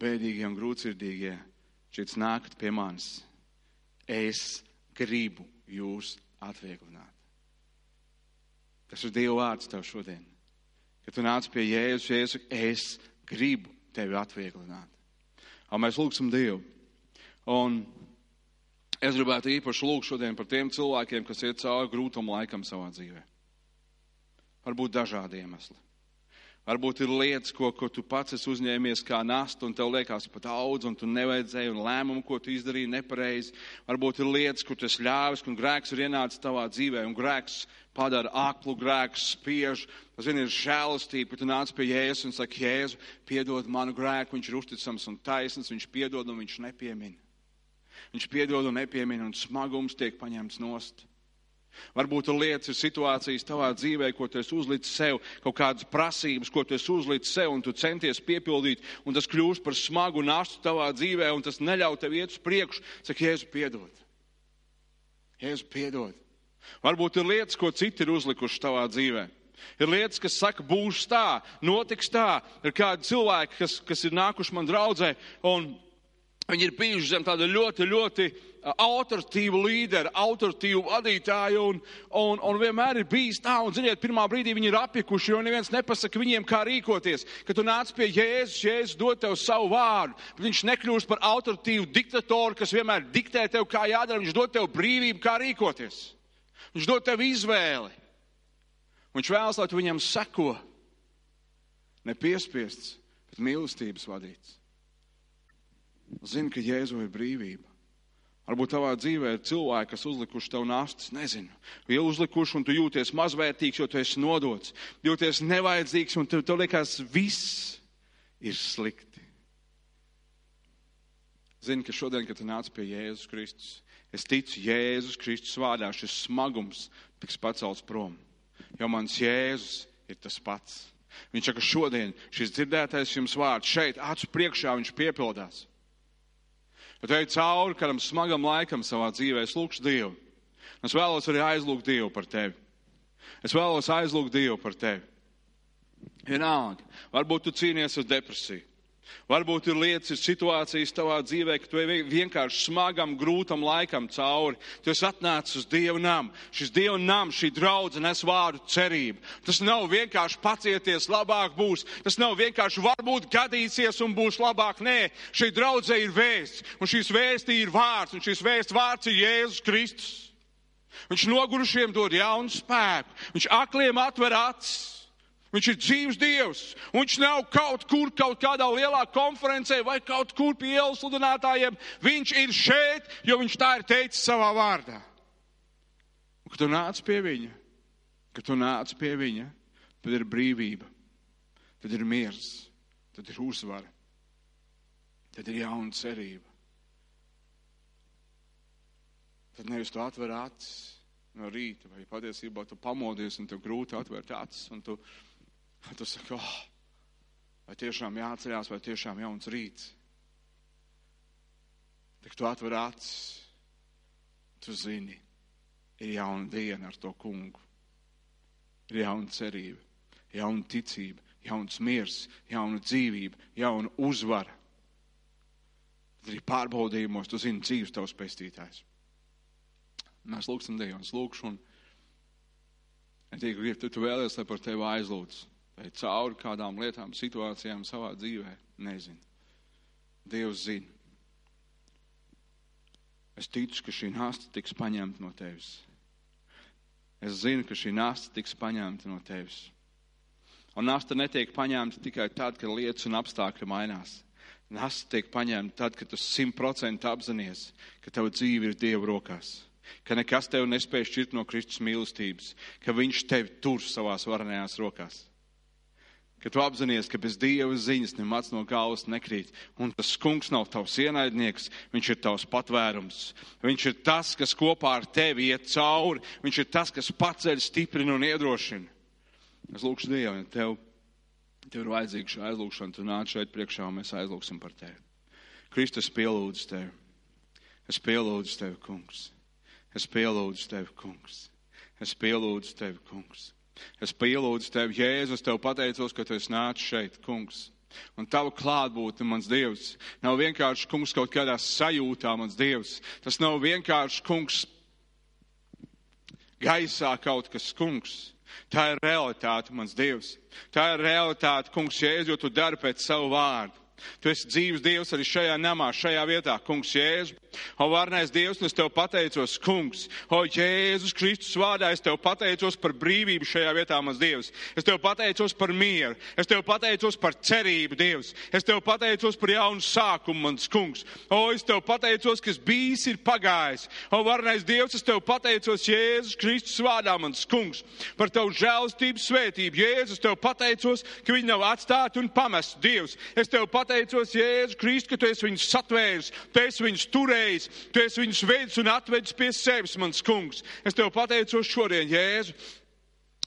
Speaker 1: bēdīgie un grūtsirdīgie, šeit nākat pie manis. Es gribu jūs atvieglināt. Tas ir Dieva vārds tev šodien. Kad tu nāc pie Jēzus, Jēzus, es gribu tevi atvieglināt. Un mēs lūgsim Dievu. Un es gribētu īpaši lūgt šodien par tiem cilvēkiem, kas iet cauri grūtam laikam savā dzīvē. Varbūt dažādi iemesli. Varbūt ir lietas, ko, ko tu pats esi uzņēmies kā nastu, un tev liekas pat daudz, un tu nevajadzēji, un lēmumu, ko tu izdarīji nepareizi. Varbūt ir lietas, kur esi ļāvis, un grēks ir ienācis tavā dzīvē, un grēks padara aklu, grēks spiež. Zini, ir žēlastība, ka tu nāc pie Jēzus un saki, Jēzu, piedod manu grēku, viņš ir uzticams un taisns, viņš piedod un viņš nepiemina. Viņš piedod un nepiemina, un smagums tiek paņemts nost. Varbūt ir lietas, ir situācijas tavā dzīvē, ko tu uzlicis sev, kaut kādas prasības, ko tu uzlicis sev, un tu centies piepildīt, un tas kļūst par smagu nastu tavā dzīvē, un tas neļauj tev iet uz priekšu. Saka, Jēzu, piedod. Jēzu, piedod. Varbūt ir lietas, ko citi ir uzlikuši tavā dzīvē. Ir lietas, kas saka, būs tā, notiks tā. Ir kādi cilvēki, kas, kas ir nākuši man draudzē, un viņi ir bijuši zem tāda ļoti, ļoti autoritīvu līderi, autoritīvu vadītāju, un, un, un vienmēr ir bijis tā, un, ziniet, pirmā brīdī viņi ir apjukuši, jo neviens nepasaka viņiem, kā rīkoties. Kad tu nāc pie Jēzus, Jēzus dod tev savu vārdu, viņš nekļūst par autoritīvu diktatoru, kas vienmēr diktē tev, kā jādara, viņš dod tev brīvību, kā rīkoties. Viņš dod tev izvēli. Viņš vēlas, lai tu viņam seko, ne piespiests, bet mīlestības vadīts. Zini, ka Jēzu ir brīvība. Varbūt tavā dzīvē ir cilvēki, kas uzlikuši tev nastas, nezinu, jau uzlikuši, un tu jūties mazvērtīgs, jo tu esi nodots, jūties nevajadzīgs, un tev, tev liekas, viss ir slikti. Zini, ka šodien, kad tu nāc pie Jēzus Kristus, es ticu Jēzus Kristus vārdā, šis smagums tiks pacelts prom, jo mans Jēzus ir tas pats. Viņš saka, šodien šis dzirdētais jums vārds šeit, acu priekšā, viņš piepildās. Bet ej cauri kādam smagam laikam savā dzīvē, es lūgšu Dievu. Es vēlos arī aizlūgt Dievu par tevi. Es vēlos aizlūgt Dievu par tevi. Vienalga, varbūt tu cīnies ar depresiju. Varbūt ir lietas, ir situācijas tavā dzīvē, ka tu vienkārši smagam, grūtam laikam cauri. Tu esi atnācis uz Dieva namu. Šis Dieva nams, šī draudze nes vārdu cerību. Tas nav vienkārši pacieties, labāk būs. Tas nav vienkārši varbūt gadīsies un būs labāk. Nē, šī draudze ir vēsts. Un šīs vēsti ir vārds. Un šis vēsts vārds ir Jēzus Kristus. Viņš nogurušiem dod jaunu spēku. Viņš akliem atver acis. Viņš ir dzīves dievs. Viņš nav kaut kur, kaut kādā lielā konferencē vai kaut kur pie ielas sludinātājiem. Viņš ir šeit, jo viņš tā ir teicis savā vārdā. Un, kad tu nāc pie viņa, kad tu nāc pie viņa, tad ir brīvība, tad ir miers, tad ir uzvara, tad ir jauna cerība. Tad nevis tu atver acis no rīta, vai patiesībā tu pamodies un tev grūti atvērt acis. Un tu, Un tu saki, oh, vai tiešām jāatcerās, vai tiešām jauns rīts. Tik tu atver acis, tu zini, ir jauna diena ar to kungu. Ir jauna cerība. jauna ticība, jauns miers, jauna dzīvība, jauna uzvara. Tad arī pārbaudījumos tu zini dzīves tavs pestītājs. Mēs lūgsim Dievu, es lūgšu, un es tikai gribu, tu, tu vēlies, lai par tevi aizlūdz, vai cauri kādām lietām, situācijām savā dzīvē, nezinu. Dievs zina. Es ticu, ka šī nasta tiks paņemta no tevis. Es zinu, ka šī nasta tiks paņemta no tevis. Un nasta netiek paņemta tikai tad, kad lietas un apstākļi mainās. Nasta tiek paņemta tad, kad tu simtprocentīgi apzinājies, ka tava dzīve ir Dieva rokās, ka nekas tev nespēj šķirt no Kristus mīlestības, ka Viņš tevi tur savās varenajās rokās. Kad tu apzinājies, ka bez dieva ziņas nemaz no galvas nekrīt, un tas kungs nav tavs ienaidnieks, viņš ir tavs patvērums. Viņš ir tas, kas kopā ar tevi iet cauri, viņš ir tas, kas paceļ, stiprina un iedrošina. Es lūkšu Dievu, ja tev, tev ir vajadzīga šī aizlūgšana, tu nāc šeit priekšā un mēs aizlūgsim par tevi. Kristus pielūdz tevi. Es pielūdzu tevi, kungs. Es pielūdzu tevi, kungs. Es pielūdzu tevi, kungs. Es pielūdzu tevi, Jēzus, tev pateicos, ka tu esi nācis šeit, kungs. Un tava klātbūtne, mans Dievs, nav vienkārši kungs kaut kādā sajūtā, mans Dievs. Tas nav vienkārši kungs gaisā kaut kas kungs. Tā ir realitāte, mans Dievs. Tā ir realitāte, kungs, Jēzus, jo tu dari pēc savu vārdu. Tu esi dzīves Dievs arī šajā namā, šajā vietā, kungs Jēzu. O, varnais Dievs, es tev pateicos, kungs. O, Jēzus Kristus vārdā, es tev pateicos par brīvību šajā vietā, mans Dievs. Es tev pateicos par mieru. Es tev pateicos par cerību, Dievs. Es tev pateicos par jaunu sākumu, mans kungs. O, es tev pateicos, kas bijis ir pagājis. O, varnais Dievs, es tev pateicos Jēzus Kristus vārdā, mans kungs, par tavu žēlstību svētību. Jēzus, tev pateicos, ka viņi nav atstāti un pamesti, Dievs. Es tev pateicos, pateicos Jēzu Kristu, ka tu esi viņus satvēris, tu esi viņus turējis, tu esi viņus veidis un atvedis pie sevis, mans kungs. Es tev pateicos šodien, Jēzu,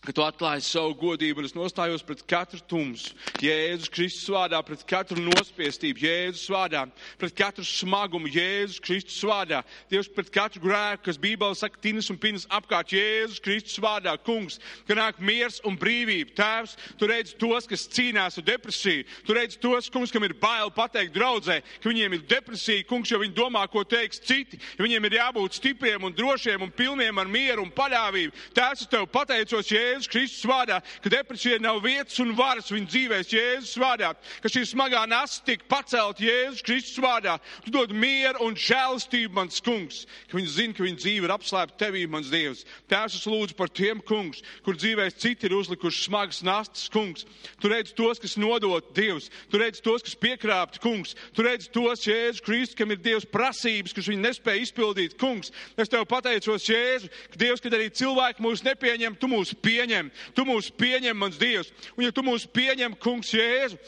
Speaker 1: ka tu atklāji savu godību un es nostājos pret katru tumsu, Jēzus Kristus vārdā, pret katru nospiestību, Jēzus vārdā, pret katru smagumu, Jēzus Kristus vārdā, Dievs, pret katru grēku, kas Bībelē saka, tinas un pinas apkārt, Jēzus Kristus vārdā, kungs, ka nāk miers un brīvība. Tēvs, tu redzi tos, kas cīnās ar depresiju, tu redzi tos, kungs, kam ir bail pateikt draudzē, ka viņiem ir depresija, kungs, jo viņi domā, ko teiks citi, ja viņiem ir jābūt stipriem un drošiem un pilniem ar mieru un paļāvību. Tēvs, es tev pateicos, Jēzus. Jēzus Kristus vārdā, ka depresija nav vietas un varas viņa dzīvēs Jēzus vārdā, ka šī smagā nasta tiek pacelt Jēzus Kristus vārdā. Tu dod mieru un žēlstību, mans kungs, ka viņi zina, ka viņa dzīve ir apslēpta tevī, mans Dievs. Tēvs, es lūdzu par tiem kungs, kur dzīvēs citi ir uzlikuši smagas nastas, kungs. Tu redz tos, kas nodot Dievs, tu redz tos, kas piekrāpti, kungs. Tu redz tos, Jēzus Kristus, kam ir Dievs prasības, kas viņi nespēja izpildīt, kungs. Es tev pateicos, Jēzu, ka Dievs, kad arī cilvēki mūs nepieņem, tu mūs pieņem pieņem. Tu mūs pieņem, mans Dievs. Un ja tu mūs pieņem, kungs Jēzu,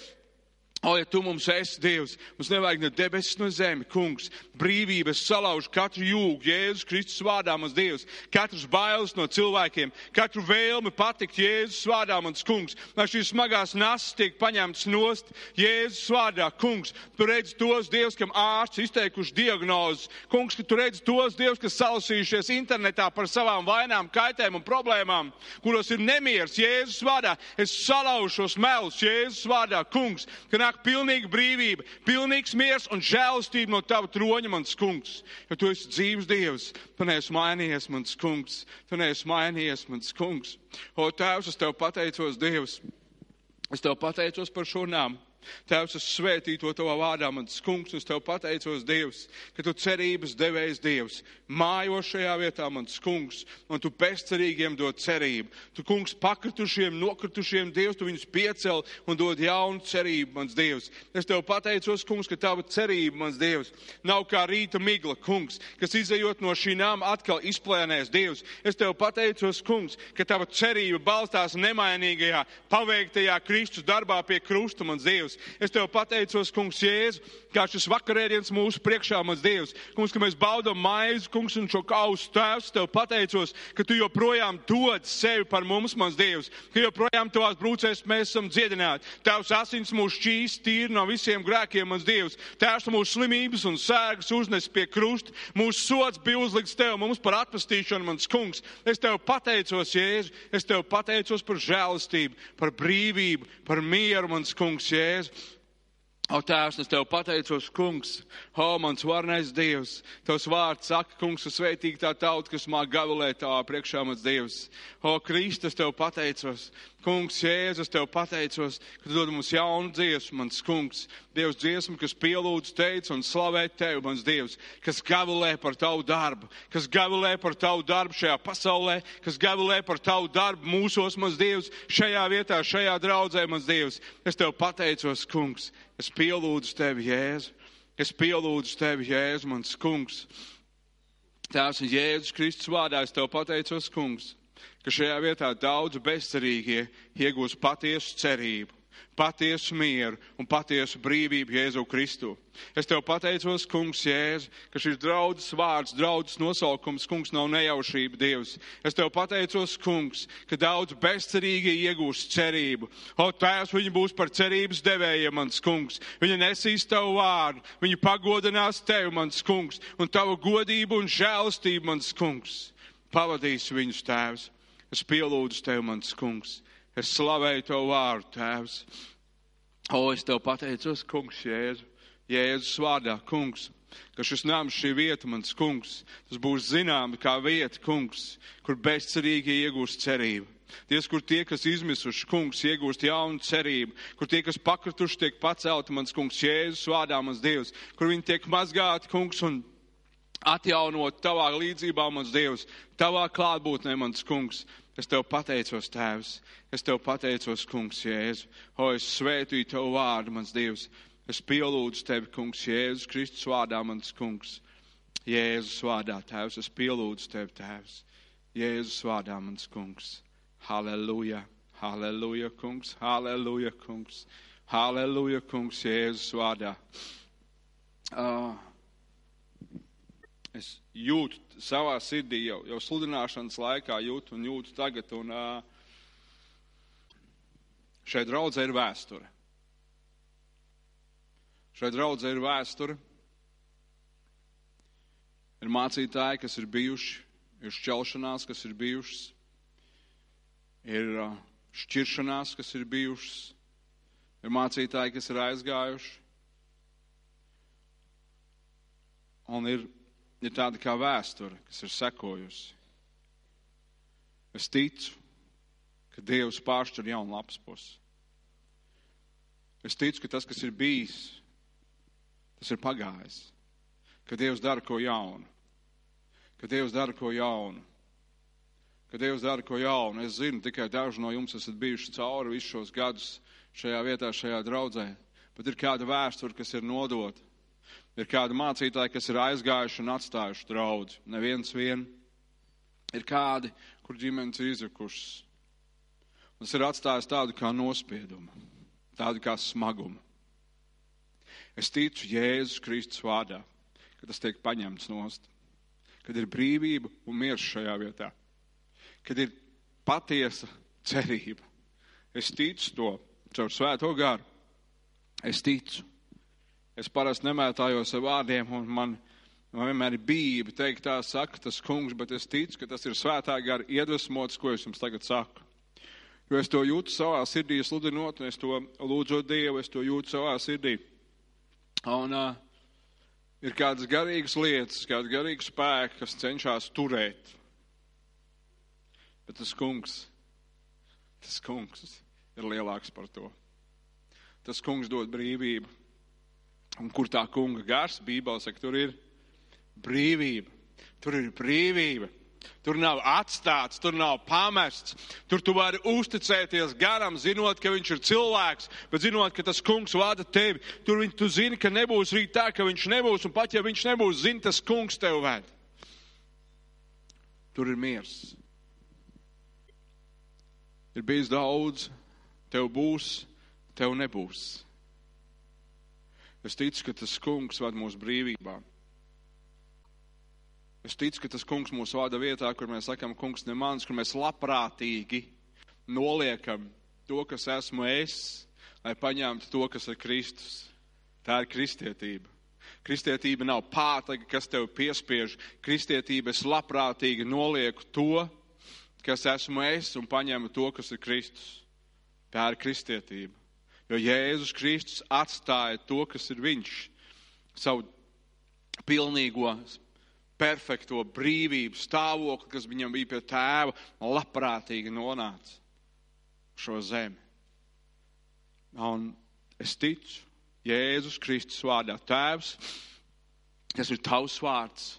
Speaker 1: O, ja tu mums esi Dievs, mums nevajag ne debesis, no zemi, kungs, brīvības salauž katru jūgu, Jēzus Kristus vārdā, mans Dievs, katrs bailes no cilvēkiem, katru vēlmi patikt Jēzus vārdā, mans kungs, lai šīs smagās nasas tiek paņemtas nost Jēzus vārdā, kungs, tu redzi tos Dievs, kam ārsts izteikuši diagnozes, kungs, ka tu redzi tos Dievs, kas salasījušies internetā par savām vainām, kaitēm un problēmām, kuros ir nemieris Jēzus vārdā, es salaužu šos melus Jēzus vārdā, kungs, ka nāk nāk pilnīga brīvība, pilnīgs miers un žēlastība no tava troņa, mans kungs. Jo tu esi dzīves dievs, tu neesi mainījies, mans kungs, tu neesi mainījies, mans kungs. O, Tēvs, es tev pateicos, Dievs, es tev pateicos par šo nāmu. Tēvs, es svētīju to tavā vārdā, mans kungs, un es tev pateicos, Dievs, ka tu cerības devējs Dievs, mājo šajā vietā, mans kungs, un tu bezcerīgiem dod cerību. Tu, kungs, pakritušiem, nokritušiem, Dievs, tu viņus piecel un dod jaunu cerību, mans Dievs. Es tev pateicos, kungs, ka tava cerība, mans Dievs, nav kā rīta migla, kungs, kas izējot no šī nama atkal izplēnēs, Dievs. Es tev pateicos, kungs, ka tava cerība balstās nemainīgajā, paveiktajā Kristus darbā pie krusta, mans Dievs. Dievs. Es Tev pateicos, kungs, Jēzu, kā šis vakarēdiens mūsu priekšā, mans Dievs. Kungs, ka mēs baudam maizi, kungs, un šo kausu tēvs, Tev pateicos, ka Tu joprojām dod sevi par mums, mans Dievs, ka joprojām Tavās brūcēs mēs esam dziedināti. Tavs asins mūs šķīs tīri no visiem grēkiem, mans Dievs. Tēvs mūsu slimības un sēgas uznes pie krusta. Mūsu sots bija uzlikts Tev mums par atpestīšanu, mans kungs. Es Tev pateicos, Jēzu, es Tev pateicos par žēlastību, par brīvību, par mieru, mans kungs, Jēzu. O, Tēvs, es Tev pateicos, kungs, o, mans varnais Dievs, Tavs vārds saka, kungs, sveitīgi tā tauta, kas māk gavilēt Tavā priekšā, mans Dievs. O, Kristus, Tev pateicos, kungs, Jēzus, Tev pateicos, ka Tu dod mums jaunu dziesmu, mans kungs. Dievs dziesmu, kas pielūdz teic un slavē Tev, mans Dievs, kas gavilē par Tavu darbu, kas gavilē par Tavu darbu šajā pasaulē, kas gavilē par Tavu darbu mūsos, mans Dievs, šajā vietā, šajā draudzē, mans Dievs. Es Tev pateicos, kungs. Es pielūdzu tevi, Jēzu. Es pielūdzu tevi, Jēzu, mans kungs. Tēvs un Jēzus Kristus vārdā es tev pateicos, kungs, ka šajā vietā daudz bezcerīgie iegūs patiesu cerību patiesu mieru un patiesu brīvību Jēzu Kristu. Es tev pateicos, kungs, Jēzu, ka šis draudzes vārds, draudzes nosaukums, kungs, nav nejaušība Dievs. Es tev pateicos, kungs, ka daudz bezcerīgi iegūs cerību. O, tēvs, viņi būs par cerības devējiem, mans kungs. Viņi nesīs tavu vārdu, viņi pagodinās tevi, mans kungs, un tavu godību un žēlastību, mans kungs. Pavadīs viņus, tēvs. Es pielūdzu tevi, mans kungs. Es slavēju to vārdu, Tēvs. O, es tev pateicos, Kungs, Jēzu, Jēzus vārdā, Kungs, ka šis nams, šī vieta, mans Kungs, tas būs zināms kā vieta, Kungs, kur bezcerīgi iegūst cerību. Dievs, kur tie, kas izmisuši, kungs, iegūst jaunu cerību, kur tie, kas pakrituši, tiek pacelti, mans kungs, Jēzus vārdā, mans Dievs, kur viņi tiek mazgāti, kungs, un atjaunot tavā līdzībā, mans Dievs, tavā klātbūtnē, mans kungs. Es tev pateicos, Tēvs, es tev pateicos, Kungs, Jēzu. O, es svētīju tev vārdu, mans Dievs. Es pielūdzu tevi, Kungs, Jēzus Kristus vārdā, mans Kungs. Jēzus vārdā, Tēvs, es pielūdzu tevi, Tēvs. Jēzus vārdā, mans Kungs. Halleluja, halleluja, Kungs, halleluja, Kungs. Halleluja, Kungs, Jēzus vārdā. Uh, es jūtu savā sirdī jau, jau sludināšanas laikā, jūtu un jūtu tagad. Un, šai draudzē ir vēsture. Šai draudzē ir vēsture. Ir mācītāji, kas ir bijuši, ir šķelšanās, kas ir bijušas, ir šķiršanās, kas ir bijušas, ir mācītāji, kas ir aizgājuši. Un ir ir tāda kā vēsture, kas ir sekojusi. Es ticu, ka Dievs pāršķir jaunu lapas pusi. Es ticu, ka tas, kas ir bijis, tas ir pagājis. Ka Dievs dara ko jaunu. Ka Dievs dara ko jaunu. Ka Dievs dara ko jaunu. Es zinu, tikai daži no jums esat bijuši cauri visus šos gadus šajā vietā, šajā draudzē. Bet ir kāda vēsture, kas ir nodota Ir kādi mācītāji, kas ir aizgājuši un atstājuši draugu. Neviens vien. Ir kādi, kur ģimenes ir izrakušas. Un tas ir atstājis tādu kā nospiedumu, tādu kā smagumu. Es ticu Jēzus Kristus vārdā, ka tas tiek paņemts nost, kad ir brīvība un miers šajā vietā, kad ir patiesa cerība. Es ticu to caur svēto garu. Es ticu. Es parasti nemētājos ar vārdiem, un man, man vienmēr ir bība teikt, tā saka tas kungs, bet es ticu, ka tas ir svētā gara iedvesmots, ko es jums tagad saku. Jo es to jūtu savā sirdī, sludinot, un es to lūdzu Dievu, es to jūtu savā sirdī. Un uh, ir kādas garīgas lietas, kāda garīga spēka, kas cenšas turēt. Bet tas kungs, tas kungs ir lielāks par to. Tas kungs dod brīvību. Un kur tā kunga gars, Bībelē saka, tur ir brīvība. Tur ir brīvība. Tur nav atstāts, tur nav pamests. Tur tu vari uzticēties garam, zinot, ka viņš ir cilvēks, bet zinot, ka tas kungs vada tevi. Tur viņ, tu zini, ka nebūs rīt tā, ka viņš nebūs, un pat ja viņš nebūs, zini, tas kungs tev ved. Tur ir miers. Ir bijis daudz, tev būs, tev nebūs. Es ticu, ka tas kungs ved mūsu brīvībā. Es ticu, ka tas kungs mūs vada vietā, kur mēs sakam, kungs ne mans, kur mēs labprātīgi noliekam to, kas esmu es, lai paņemtu to, kas ir Kristus. Tā ir kristietība. Kristietība nav pātaga, kas tev piespiež. Kristietība es labprātīgi nolieku to, kas esmu es, un paņemu to, kas ir Kristus. Tā ir kristietība. Jo Jēzus Kristus atstāja to, kas ir viņš, savu pilnīgo perfekto brīvību stāvokli, kas viņam bija pie tēva, labprātīgi nonāca šo zemi. Un es ticu Jēzus Kristus vārdā, Tēvs, tas ir tavs vārds,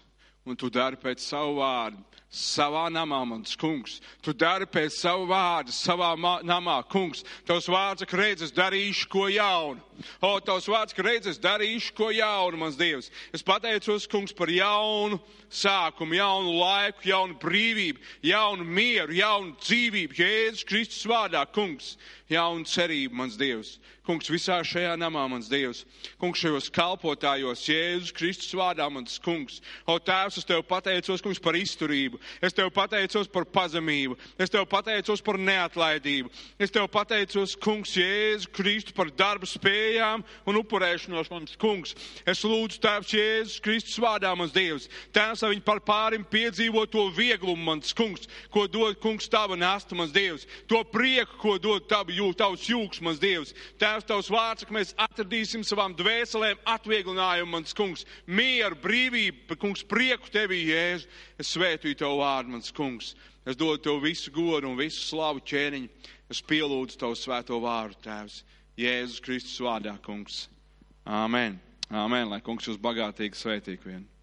Speaker 1: un tu dari pēc savu vārdu savā namā, mans kungs. Tu dari pēc savu vārdu, savā namā, kungs. Tavs vārds, ka redz, es darīšu ko jaunu. O, tavs vārds, ka redz, es darīšu ko jaunu, mans Dievs. Es pateicos, kungs, par jaunu sākumu, jaunu laiku, jaunu brīvību, jaunu mieru, jaunu dzīvību. Jēzus Kristus vārdā, kungs, jaunu cerību, mans Dievs. Kungs, visā šajā namā, mans Dievs, kungs, šajos kalpotājos, Jēzus Kristus vārdā, mans kungs. O, Tēvs, es tev pateicos, kungs, par izturību. Es tev pateicos par pazemību. Es tev pateicos par neatlaidību. Es tev pateicos, kungs, Jēzus Kristus par darbu spējām un upurēšanos, mans kungs. Es lūdzu, Tēvs, Jēzus Kristus vārdā, mans Dievs. Tēvs, lai viņi par pārim piedzīvo to vieglumu, mans kungs, ko dod, kungs, tava nasta, mans Dievs. To prieku, ko dod tavu, jū, tavs jūks, mans Dievs. Tēvs, tavs vārds, ka mēs atradīsim savām dvēselēm atvieglinājumu, mans kungs, mieru, brīvību, kungs, prieku tevī, Jēzu. Es svētīju tev vārdu, mans kungs. Es dodu tev visu godu un visu slavu ķēniņu. Es pielūdzu tavu svēto vārdu, Tēvs. Jēzus Kristus vārdā, kungs. Āmen. Āmen, lai kungs jūs bagātīgi svētītu vienu.